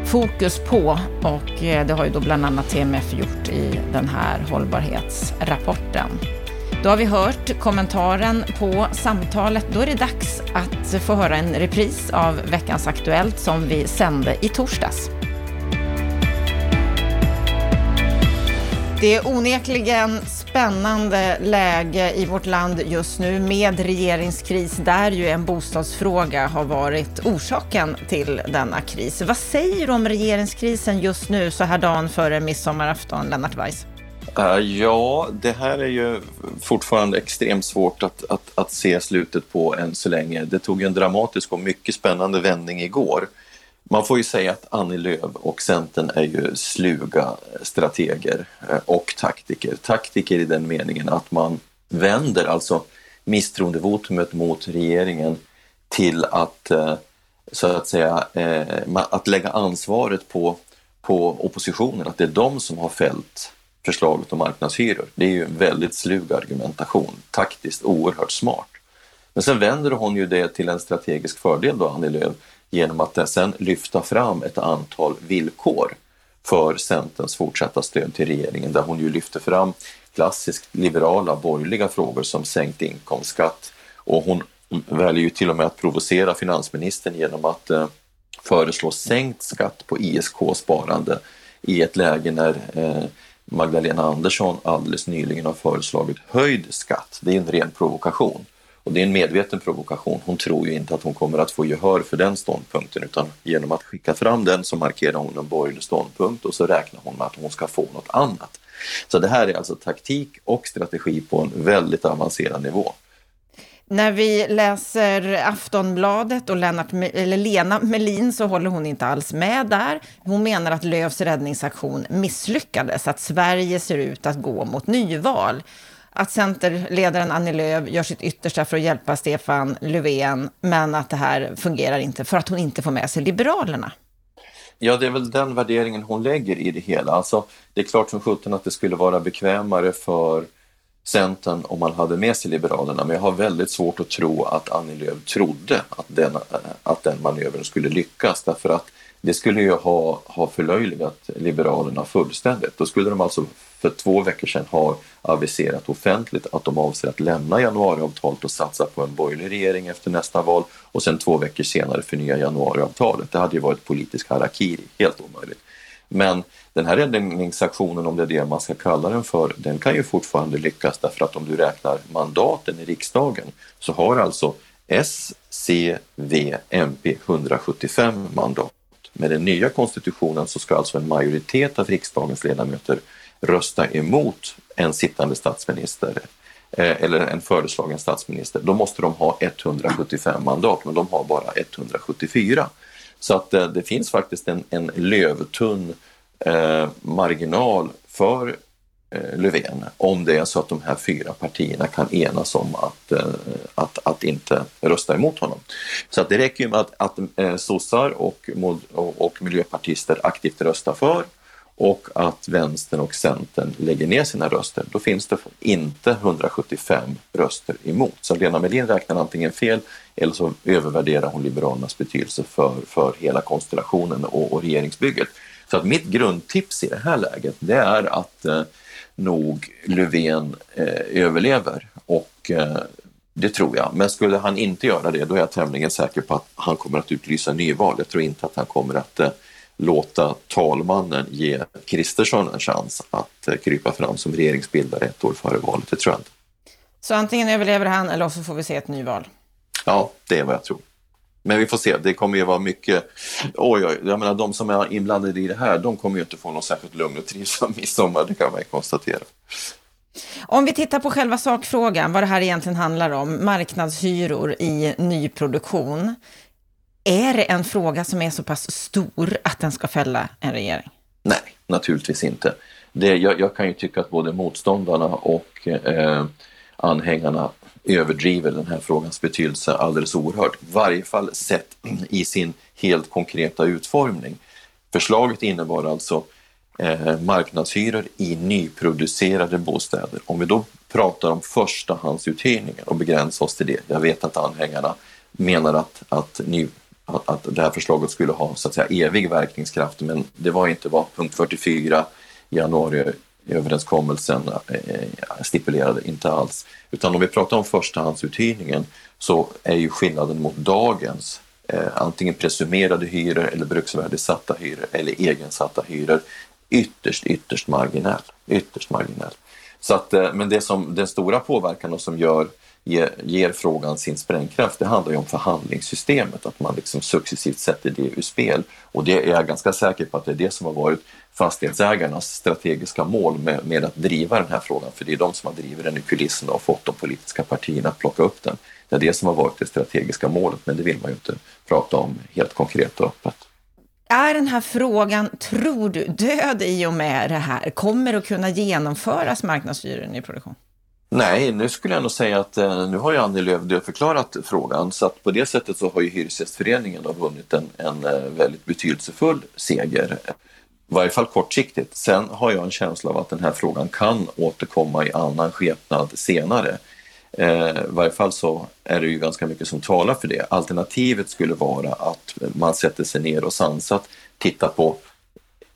S2: fokus på och eh, det har ju då bland annat TMF gjort i den här hållbarhetsrapporten. Då har vi hört kommentaren på samtalet. Då är det dags att få höra en repris av veckans Aktuellt som vi sände i torsdags. Det är onekligen spännande läge i vårt land just nu med regeringskris där ju en bostadsfråga har varit orsaken till denna kris. Vad säger du om regeringskrisen just nu så här dagen före midsommarafton, Lennart Weiss?
S3: Uh, ja, det här är ju fortfarande extremt svårt att, att, att se slutet på än så länge. Det tog en dramatisk och mycket spännande vändning igår. Man får ju säga att Annie Lööf och Centern är ju sluga strateger eh, och taktiker. Taktiker i den meningen att man vänder alltså misstroendevotumet mot regeringen till att eh, så att säga att lägga ansvaret på, på oppositionen, att det är de som har fällt förslaget om marknadshyror. Det är ju en väldigt slug argumentation, taktiskt oerhört smart. Men sen vänder hon ju det till en strategisk fördel då, Annie Lööf, genom att sen lyfta fram ett antal villkor för Centerns fortsatta stöd till regeringen där hon ju lyfter fram klassiskt liberala borgerliga frågor som sänkt inkomstskatt och hon väljer ju till och med att provocera finansministern genom att eh, föreslå sänkt skatt på ISK-sparande i ett läge när eh, Magdalena Andersson alldeles nyligen har föreslagit höjd skatt. Det är en ren provokation. Och det är en medveten provokation. Hon tror ju inte att hon kommer att få gehör för den ståndpunkten utan genom att skicka fram den så markerar hon en borgerlig ståndpunkt och så räknar hon med att hon ska få något annat. Så det här är alltså taktik och strategi på en väldigt avancerad nivå.
S2: När vi läser Aftonbladet och Lennart, eller Lena Melin så håller hon inte alls med där. Hon menar att Lövs räddningsaktion misslyckades, att Sverige ser ut att gå mot nyval. Att Centerledaren Annie Lööf gör sitt yttersta för att hjälpa Stefan Löfven, men att det här fungerar inte för att hon inte får med sig Liberalerna.
S3: Ja, det är väl den värderingen hon lägger i det hela. Alltså, det är klart som sjutton att det skulle vara bekvämare för Centern om man hade med sig Liberalerna, men jag har väldigt svårt att tro att Annie Lööf trodde att den, eh, att den manövern skulle lyckas därför att det skulle ju ha, ha förlöjligat Liberalerna fullständigt. Då skulle de alltså för två veckor sedan ha aviserat offentligt att de avser att lämna januariavtalet och satsa på en borgerlig regering efter nästa val och sen två veckor senare förnya januariavtalet. Det hade ju varit politisk harakiri, helt omöjligt. Men den här räddningsaktionen, om det är det man ska kalla den för, den kan ju fortfarande lyckas därför att om du räknar mandaten i riksdagen så har alltså S, C, V, MP 175 mandat. Med den nya konstitutionen så ska alltså en majoritet av riksdagens ledamöter rösta emot en sittande statsminister eh, eller en föreslagen statsminister. Då måste de ha 175 mandat, men de har bara 174. Så att eh, det finns faktiskt en, en lövtunn eh, marginal för eh, Löfven om det är så att de här fyra partierna kan enas om att, eh, att, att inte rösta emot honom. Så att det räcker ju med att, att eh, sossar och, och, och miljöpartister aktivt röstar för och att vänstern och centern lägger ner sina röster, då finns det inte 175 röster emot. Så Lena Melin räknar antingen fel eller så övervärderar hon Liberalernas betydelse för, för hela konstellationen och, och regeringsbygget. Så att mitt grundtips i det här läget det är att eh, nog Löfven eh, överlever och eh, det tror jag. Men skulle han inte göra det då är jag tämligen säker på att han kommer att utlysa nyval. Jag tror inte att han kommer att eh, låta talmannen ge Kristersson en chans att eh, krypa fram som regeringsbildare ett år före valet. Det tror jag inte.
S2: Så antingen överlever han eller så får vi se ett nyval?
S3: Ja, det är vad jag tror. Men vi får se, det kommer ju vara mycket... Oj, oj, jag menar de som är inblandade i det här, de kommer ju inte få någon särskilt lugn och trivsam midsommar, det kan man ju konstatera.
S2: Om vi tittar på själva sakfrågan, vad det här egentligen handlar om, marknadshyror i nyproduktion. Är det en fråga som är så pass stor att den ska fälla en regering?
S3: Nej, naturligtvis inte. Det, jag, jag kan ju tycka att både motståndarna och eh, anhängarna överdriver den här frågans betydelse alldeles oerhört. I varje fall sett i sin helt konkreta utformning. Förslaget innebar alltså eh, marknadshyror i nyproducerade bostäder. Om vi då pratar om förstahandsuthyrningen och begränsar oss till det. Jag vet att anhängarna menar att, att ny, att det här förslaget skulle ha så att säga evig verkningskraft men det var inte vad punkt 44 i januari överenskommelsen eh, stipulerade, inte alls. Utan om vi pratar om förstahandsuthyrningen så är ju skillnaden mot dagens eh, antingen presumerade hyror eller bruksvärdessatta hyror eller egensatta hyror ytterst, ytterst marginell. Ytterst marginell. Så att, eh, men det som, den stora påverkan och som gör ger, ger frågan sin sprängkraft, det handlar ju om förhandlingssystemet, att man liksom successivt sätter det ur spel. Och det är jag ganska säker på att det är det som har varit fastighetsägarnas strategiska mål med, med att driva den här frågan, för det är de som har drivit den i kulisserna och fått de politiska partierna att plocka upp den. Det är det som har varit det strategiska målet, men det vill man ju inte prata om helt konkret och öppet.
S2: Är den här frågan, tror du, död i och med det här? Kommer att kunna genomföras marknadshyror i produktion?
S3: Nej, nu skulle jag nog säga att eh, nu har ju Annie Lööf förklarat frågan så att på det sättet så har ju Hyresgästföreningen då vunnit en, en eh, väldigt betydelsefull seger. I varje fall kortsiktigt. Sen har jag en känsla av att den här frågan kan återkomma i annan skepnad senare. Eh, I varje fall så är det ju ganska mycket som talar för det. Alternativet skulle vara att man sätter sig ner och sansat tittar på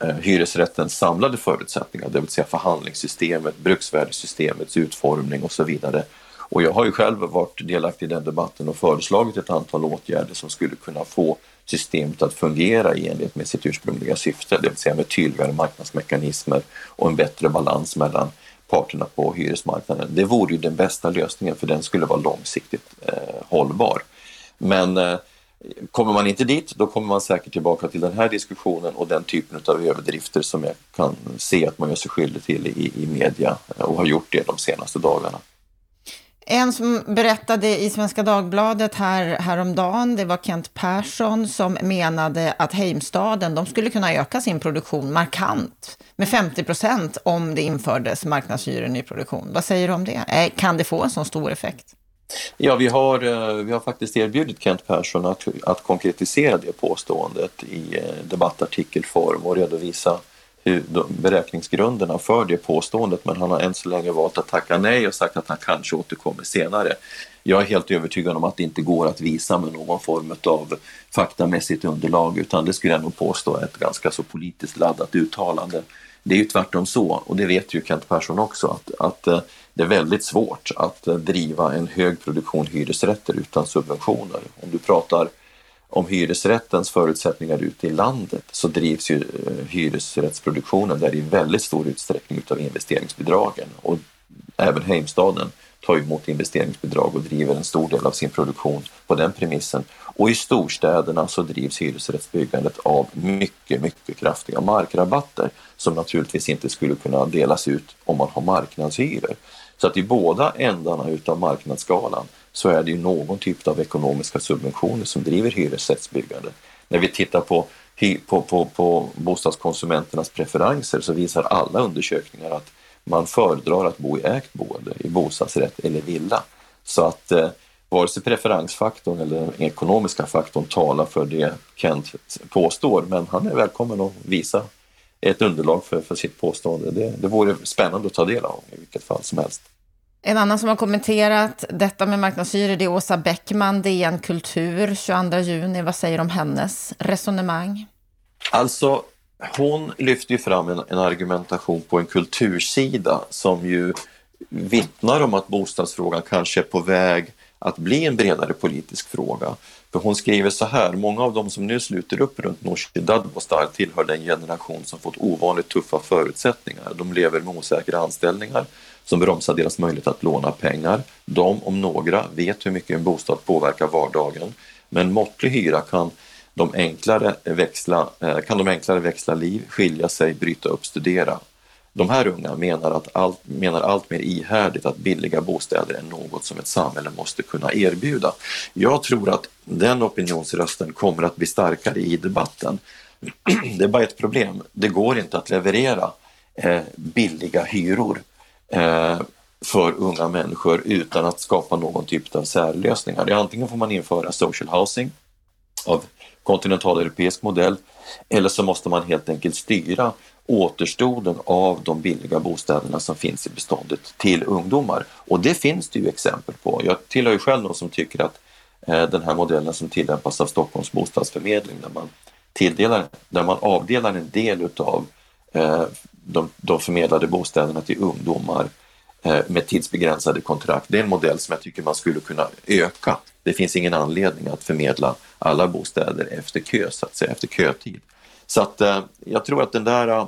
S3: Eh, hyresrättens samlade förutsättningar, det vill säga förhandlingssystemet, bruksvärdessystemets utformning och så vidare. Och jag har ju själv varit delaktig i den debatten och föreslagit ett antal åtgärder som skulle kunna få systemet att fungera i enlighet med sitt ursprungliga syfte, det vill säga med tydligare marknadsmekanismer och en bättre balans mellan parterna på hyresmarknaden. Det vore ju den bästa lösningen för den skulle vara långsiktigt eh, hållbar. Men eh, kommer man inte dit, då kommer man säkert tillbaka till den här diskussionen och den typen av överdrifter som jag kan se att man gör sig skyldig till i, i media eh, och har gjort det de senaste dagarna.
S2: En som berättade i Svenska Dagbladet här, häromdagen, det var Kent Persson som menade att Heimstaden, de skulle kunna öka sin produktion markant med 50 procent om det infördes marknadshyror i nyproduktion. Vad säger du om det? Eh, kan det få en så stor effekt?
S3: Ja, vi har, eh, vi har faktiskt erbjudit Kent Persson att, att konkretisera det påståendet i eh, debattartikelform och redovisa hur beräkningsgrunderna för det påståendet men han har än så länge valt att tacka nej och sagt att han kanske återkommer senare. Jag är helt övertygad om att det inte går att visa med någon form av faktamässigt underlag utan det skulle jag nog påstå är ett ganska så politiskt laddat uttalande. Det är ju tvärtom så, och det vet ju Kent Persson också, att, att eh, det är väldigt svårt att eh, driva en hög produktion hyresrätter utan subventioner. Om du pratar om hyresrättens förutsättningar ute i landet så drivs ju eh, hyresrättsproduktionen där i väldigt stor utsträckning utav investeringsbidragen och även Heimstaden tar emot investeringsbidrag och driver en stor del av sin produktion på den premissen. Och i storstäderna så drivs hyresrättsbyggandet av mycket, mycket kraftiga markrabatter som naturligtvis inte skulle kunna delas ut om man har marknadshyror. Så att i båda ändarna utav marknadsskalan så är det ju någon typ av ekonomiska subventioner som driver hyresrättsbyggandet. När vi tittar på, på, på, på bostadskonsumenternas preferenser så visar alla undersökningar att man föredrar att bo i ägt boende, i bostadsrätt eller villa. Så att eh, vare sig preferensfaktorn eller den ekonomiska faktorn talar för det Kent påstår, men han är välkommen att visa ett underlag för, för sitt påstående. Det, det vore spännande att ta del av i vilket fall som helst.
S2: En annan som har kommenterat detta med marknadshyror det är Åsa Bäckman, DN Kultur, 22 juni. Vad säger du om hennes resonemang?
S3: Alltså, hon lyfter ju fram en, en, argumentation på en kultursida som ju vittnar om att bostadsfrågan kanske är på väg att bli en bredare politisk fråga. För hon skriver så här, många av de som nu sluter upp runt Nooshi Dadgostar tillhör den generation som fått ovanligt tuffa förutsättningar. De lever med osäkra anställningar som bromsar deras möjlighet att låna pengar. De, om några, vet hur mycket en bostad påverkar vardagen. Med en måttlig hyra kan de enklare växla, eh, kan de enklare växla liv, skilja sig, bryta upp, studera. De här unga menar, att allt, menar allt mer ihärdigt att billiga bostäder är något som ett samhälle måste kunna erbjuda. Jag tror att den opinionsrösten kommer att bli starkare i debatten. Det är bara ett problem. Det går inte att leverera eh, billiga hyror eh, för unga människor utan att skapa någon typ av särlösningar. Antingen får man införa social housing av kontinentaleuropeisk modell eller så måste man helt enkelt styra återstoden av de billiga bostäderna som finns i beståndet till ungdomar. Och det finns det ju exempel på. Jag tillhör ju själv någon som tycker att eh, den här modellen som tillämpas av Stockholms bostadsförmedling där man, tilldelar, där man avdelar en del utav eh, de, de förmedlade bostäderna till ungdomar eh, med tidsbegränsade kontrakt. Det är en modell som jag tycker man skulle kunna öka. Det finns ingen anledning att förmedla alla bostäder efter kö, så att säga, efter kötid. Så att eh, jag tror att den där, eh,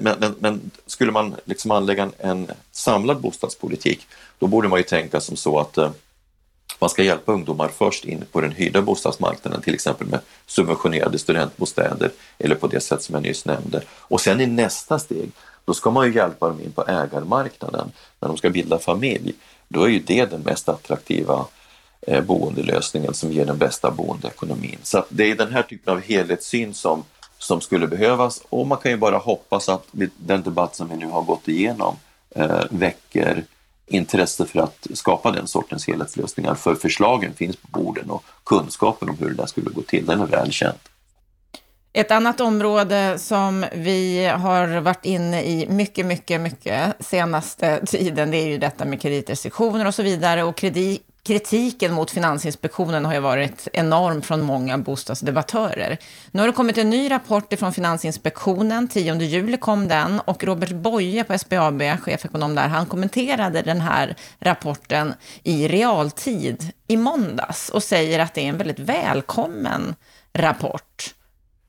S3: men, men, men, skulle man liksom anlägga en, en, samlad bostadspolitik, då borde man ju tänka som så att eh, man ska hjälpa ungdomar först in på den hyrda bostadsmarknaden, till exempel med subventionerade studentbostäder eller på det sätt som jag nyss nämnde. Och sen i nästa steg, då ska man ju hjälpa dem in på ägarmarknaden när de ska bilda familj. Då är ju det den mest attraktiva eh, boendelösningen som ger den bästa boendeekonomin. Så det är den här typen av helhetssyn som, som skulle behövas och man kan ju bara hoppas att den debatt som vi nu har gått igenom eh, väcker intresse för att skapa den sortens helhetslösningar. För förslagen finns på borden och kunskapen om hur det där skulle gå till, den är välkänd.
S2: Ett annat område som vi har varit inne i mycket, mycket, mycket senaste tiden, det är ju detta med kreditrestriktioner och så vidare. Och kredit, kritiken mot Finansinspektionen har ju varit enorm från många bostadsdebattörer. Nu har det kommit en ny rapport från Finansinspektionen, 10 juli kom den, och Robert Boye på SBAB, chefekonom där, han kommenterade den här rapporten i realtid i måndags och säger att det är en väldigt välkommen rapport.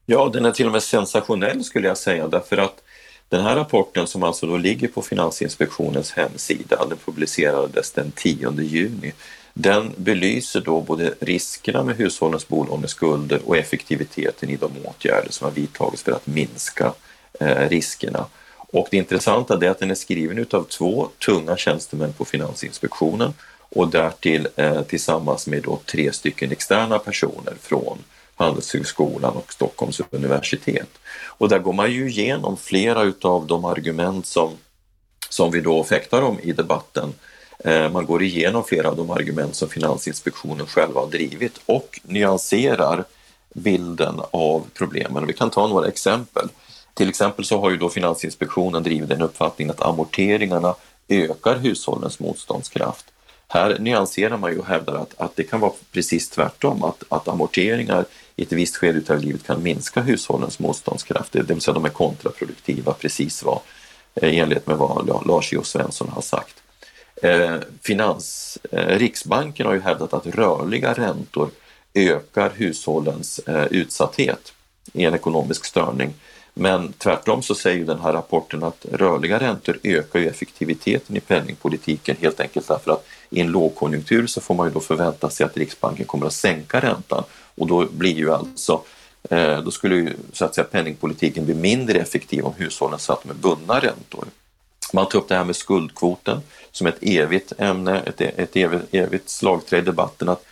S3: Ja, den är till och med sensationell skulle jag säga, därför att den här rapporten som alltså då ligger på Finansinspektionens hemsida, den publicerades den 10 juni, den belyser då både riskerna med hushållens bolåneskulder och effektiviteten i de åtgärder som har vidtagits för att minska eh, riskerna. Och det intressanta är att den är skriven av två tunga tjänstemän på Finansinspektionen och därtill eh, tillsammans med då tre stycken externa personer från Handelshögskolan och Stockholms universitet. Och där går man ju igenom flera utav de argument som, som vi då fäktar om i debatten. Eh, man går igenom flera av de argument som Finansinspektionen själva har drivit och nyanserar bilden av problemen. Vi kan ta några exempel. Till exempel så har ju då Finansinspektionen drivit den uppfattningen att amorteringarna ökar hushållens motståndskraft. Här nyanserar man ju och hävdar att, att det kan vara precis tvärtom, att, att amorteringar i ett visst skede av livet kan minska hushållens motståndskraft, det vill säga de är kontraproduktiva, precis vad, eh, i enlighet med vad Lars Jo Svensson har sagt. Eh, finans, eh, Riksbanken har ju hävdat att rörliga räntor ökar hushållens eh, utsatthet i en ekonomisk störning. Men tvärtom så säger den här rapporten att rörliga räntor ökar ju effektiviteten i penningpolitiken helt enkelt därför att i en lågkonjunktur så får man ju då förvänta sig att Riksbanken kommer att sänka räntan och då blir ju alltså eh, då skulle ju så att säga penningpolitiken bli mindre effektiv om hushållen satt med bundna räntor. Man tar upp det här med skuldkvoten som ett evigt ämne, ett, ett evigt, evigt slagträ i debatten att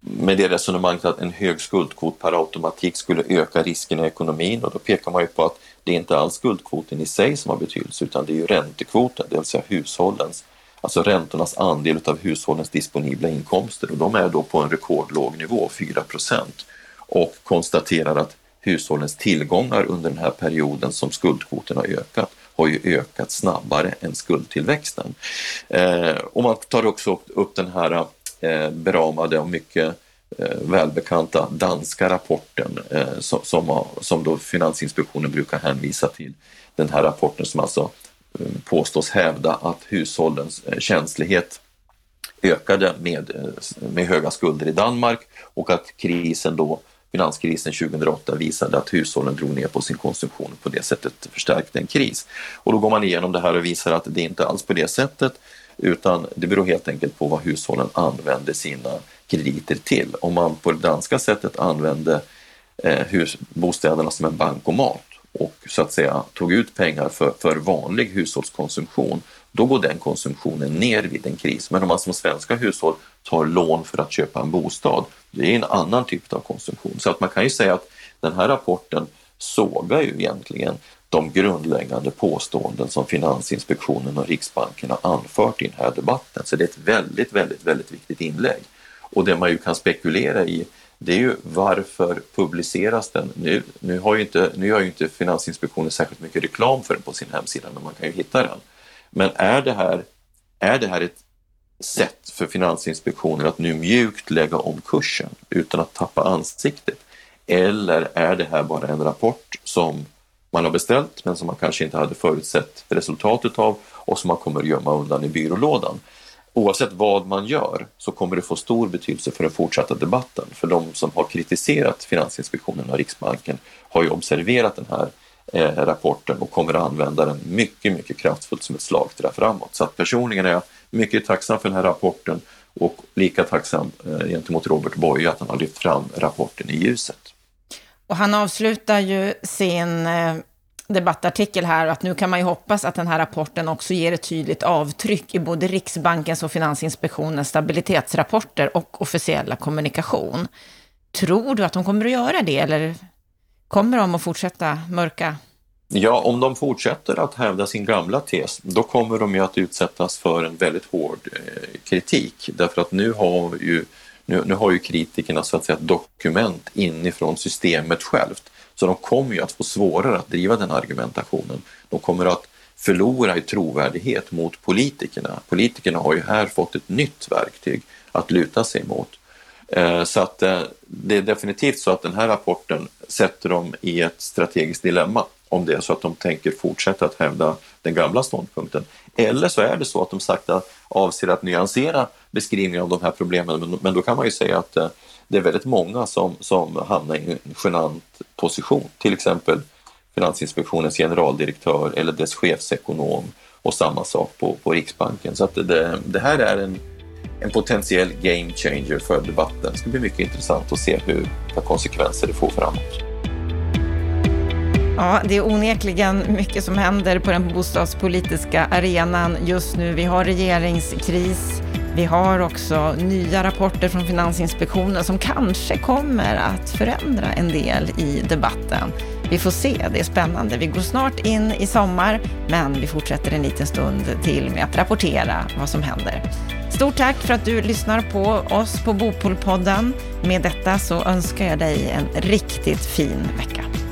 S3: med det resonemanget att en hög skuldkvot per automatik skulle öka riskerna i ekonomin och då pekar man ju på att det är inte alls skuldkvoten i sig som har betydelse utan det är ju räntekvoten, det vill säga hushållens, alltså räntornas andel av hushållens disponibla inkomster och de är då på en rekordlåg nivå, 4 procent, och konstaterar att hushållens tillgångar under den här perioden som skuldkvoten har ökat har ju ökat snabbare än skuldtillväxten. Eh, och man tar också upp den här eh, beramade och mycket eh, välbekanta danska rapporten eh, som, som, som då Finansinspektionen brukar hänvisa till. Den här rapporten som alltså eh, påstås hävda att hushållens eh, känslighet ökade med, eh, med höga skulder i Danmark och att krisen då finanskrisen 2008 visade att hushållen drog ner på sin konsumtion och på det sättet förstärkte en kris. Och då går man igenom det här och visar att det inte alls på det sättet utan det beror helt enkelt på vad hushållen använder sina krediter till. Om man på det danska sättet använde eh, hus, bostäderna som en bankomat och så att säga tog ut pengar för, för vanlig hushållskonsumtion, då går den konsumtionen ner vid en kris. Men om man som svenska hushåll tar lån för att köpa en bostad, det är en annan typ av konsumtion. Så att man kan ju säga att den här rapporten sågar ju egentligen de grundläggande påståenden som Finansinspektionen och Riksbanken har anfört i den här debatten. Så det är ett väldigt, väldigt, väldigt viktigt inlägg. Och det man ju kan spekulera i det är ju varför publiceras den nu? Nu, har ju inte, nu gör ju inte Finansinspektionen särskilt mycket reklam för den på sin hemsida, men man kan ju hitta den. Men är det här, är det här ett sätt för Finansinspektionen att nu mjukt lägga om kursen utan att tappa ansiktet? Eller är det här bara en rapport som man har beställt men som man kanske inte hade förutsett resultatet av och som man kommer att gömma undan i byrålådan? Oavsett vad man gör så kommer det få stor betydelse för den fortsatta debatten. För de som har kritiserat Finansinspektionen och Riksbanken har ju observerat den här eh, rapporten och kommer att använda den mycket, mycket kraftfullt som ett slagträ framåt. Så att personligen är jag mycket tacksam för den här rapporten och lika tacksam eh, gentemot Robert Boye att han har lyft fram rapporten i ljuset.
S2: Och han avslutar ju sin eh, debattartikel här att nu kan man ju hoppas att den här rapporten också ger ett tydligt avtryck i både Riksbankens och Finansinspektionens stabilitetsrapporter och officiella kommunikation. Tror du att de kommer att göra det eller kommer de att fortsätta mörka?
S3: Ja, om de fortsätter att hävda sin gamla tes, då kommer de ju att utsättas för en väldigt hård eh, kritik. Därför att nu har ju, nu, nu har ju kritikerna så att säga ett dokument inifrån systemet självt. Så de kommer ju att få svårare att driva den argumentationen. De kommer att förlora i trovärdighet mot politikerna. Politikerna har ju här fått ett nytt verktyg att luta sig mot. Eh, så att eh, det är definitivt så att den här rapporten sätter dem i ett strategiskt dilemma om det är så att de tänker fortsätta att hävda den gamla ståndpunkten. Eller så är det så att de sakta avser att nyansera beskrivningen av de här problemen, men då kan man ju säga att eh, det är väldigt många som, som hamnar i en genant position, till exempel Finansinspektionens generaldirektör eller dess chefsekonom och samma sak på, på Riksbanken. Så att det, det här är en en potentiell game changer för debatten. Det ska bli mycket intressant att se hur, vilka konsekvenser det får framåt.
S2: Ja, det är onekligen mycket som händer på den bostadspolitiska arenan just nu. Vi har regeringskris. Vi har också nya rapporter från Finansinspektionen som kanske kommer att förändra en del i debatten. Vi får se, det är spännande. Vi går snart in i sommar, men vi fortsätter en liten stund till med att rapportera vad som händer. Stort tack för att du lyssnar på oss på Bopolpodden. Med detta så önskar jag dig en riktigt fin vecka.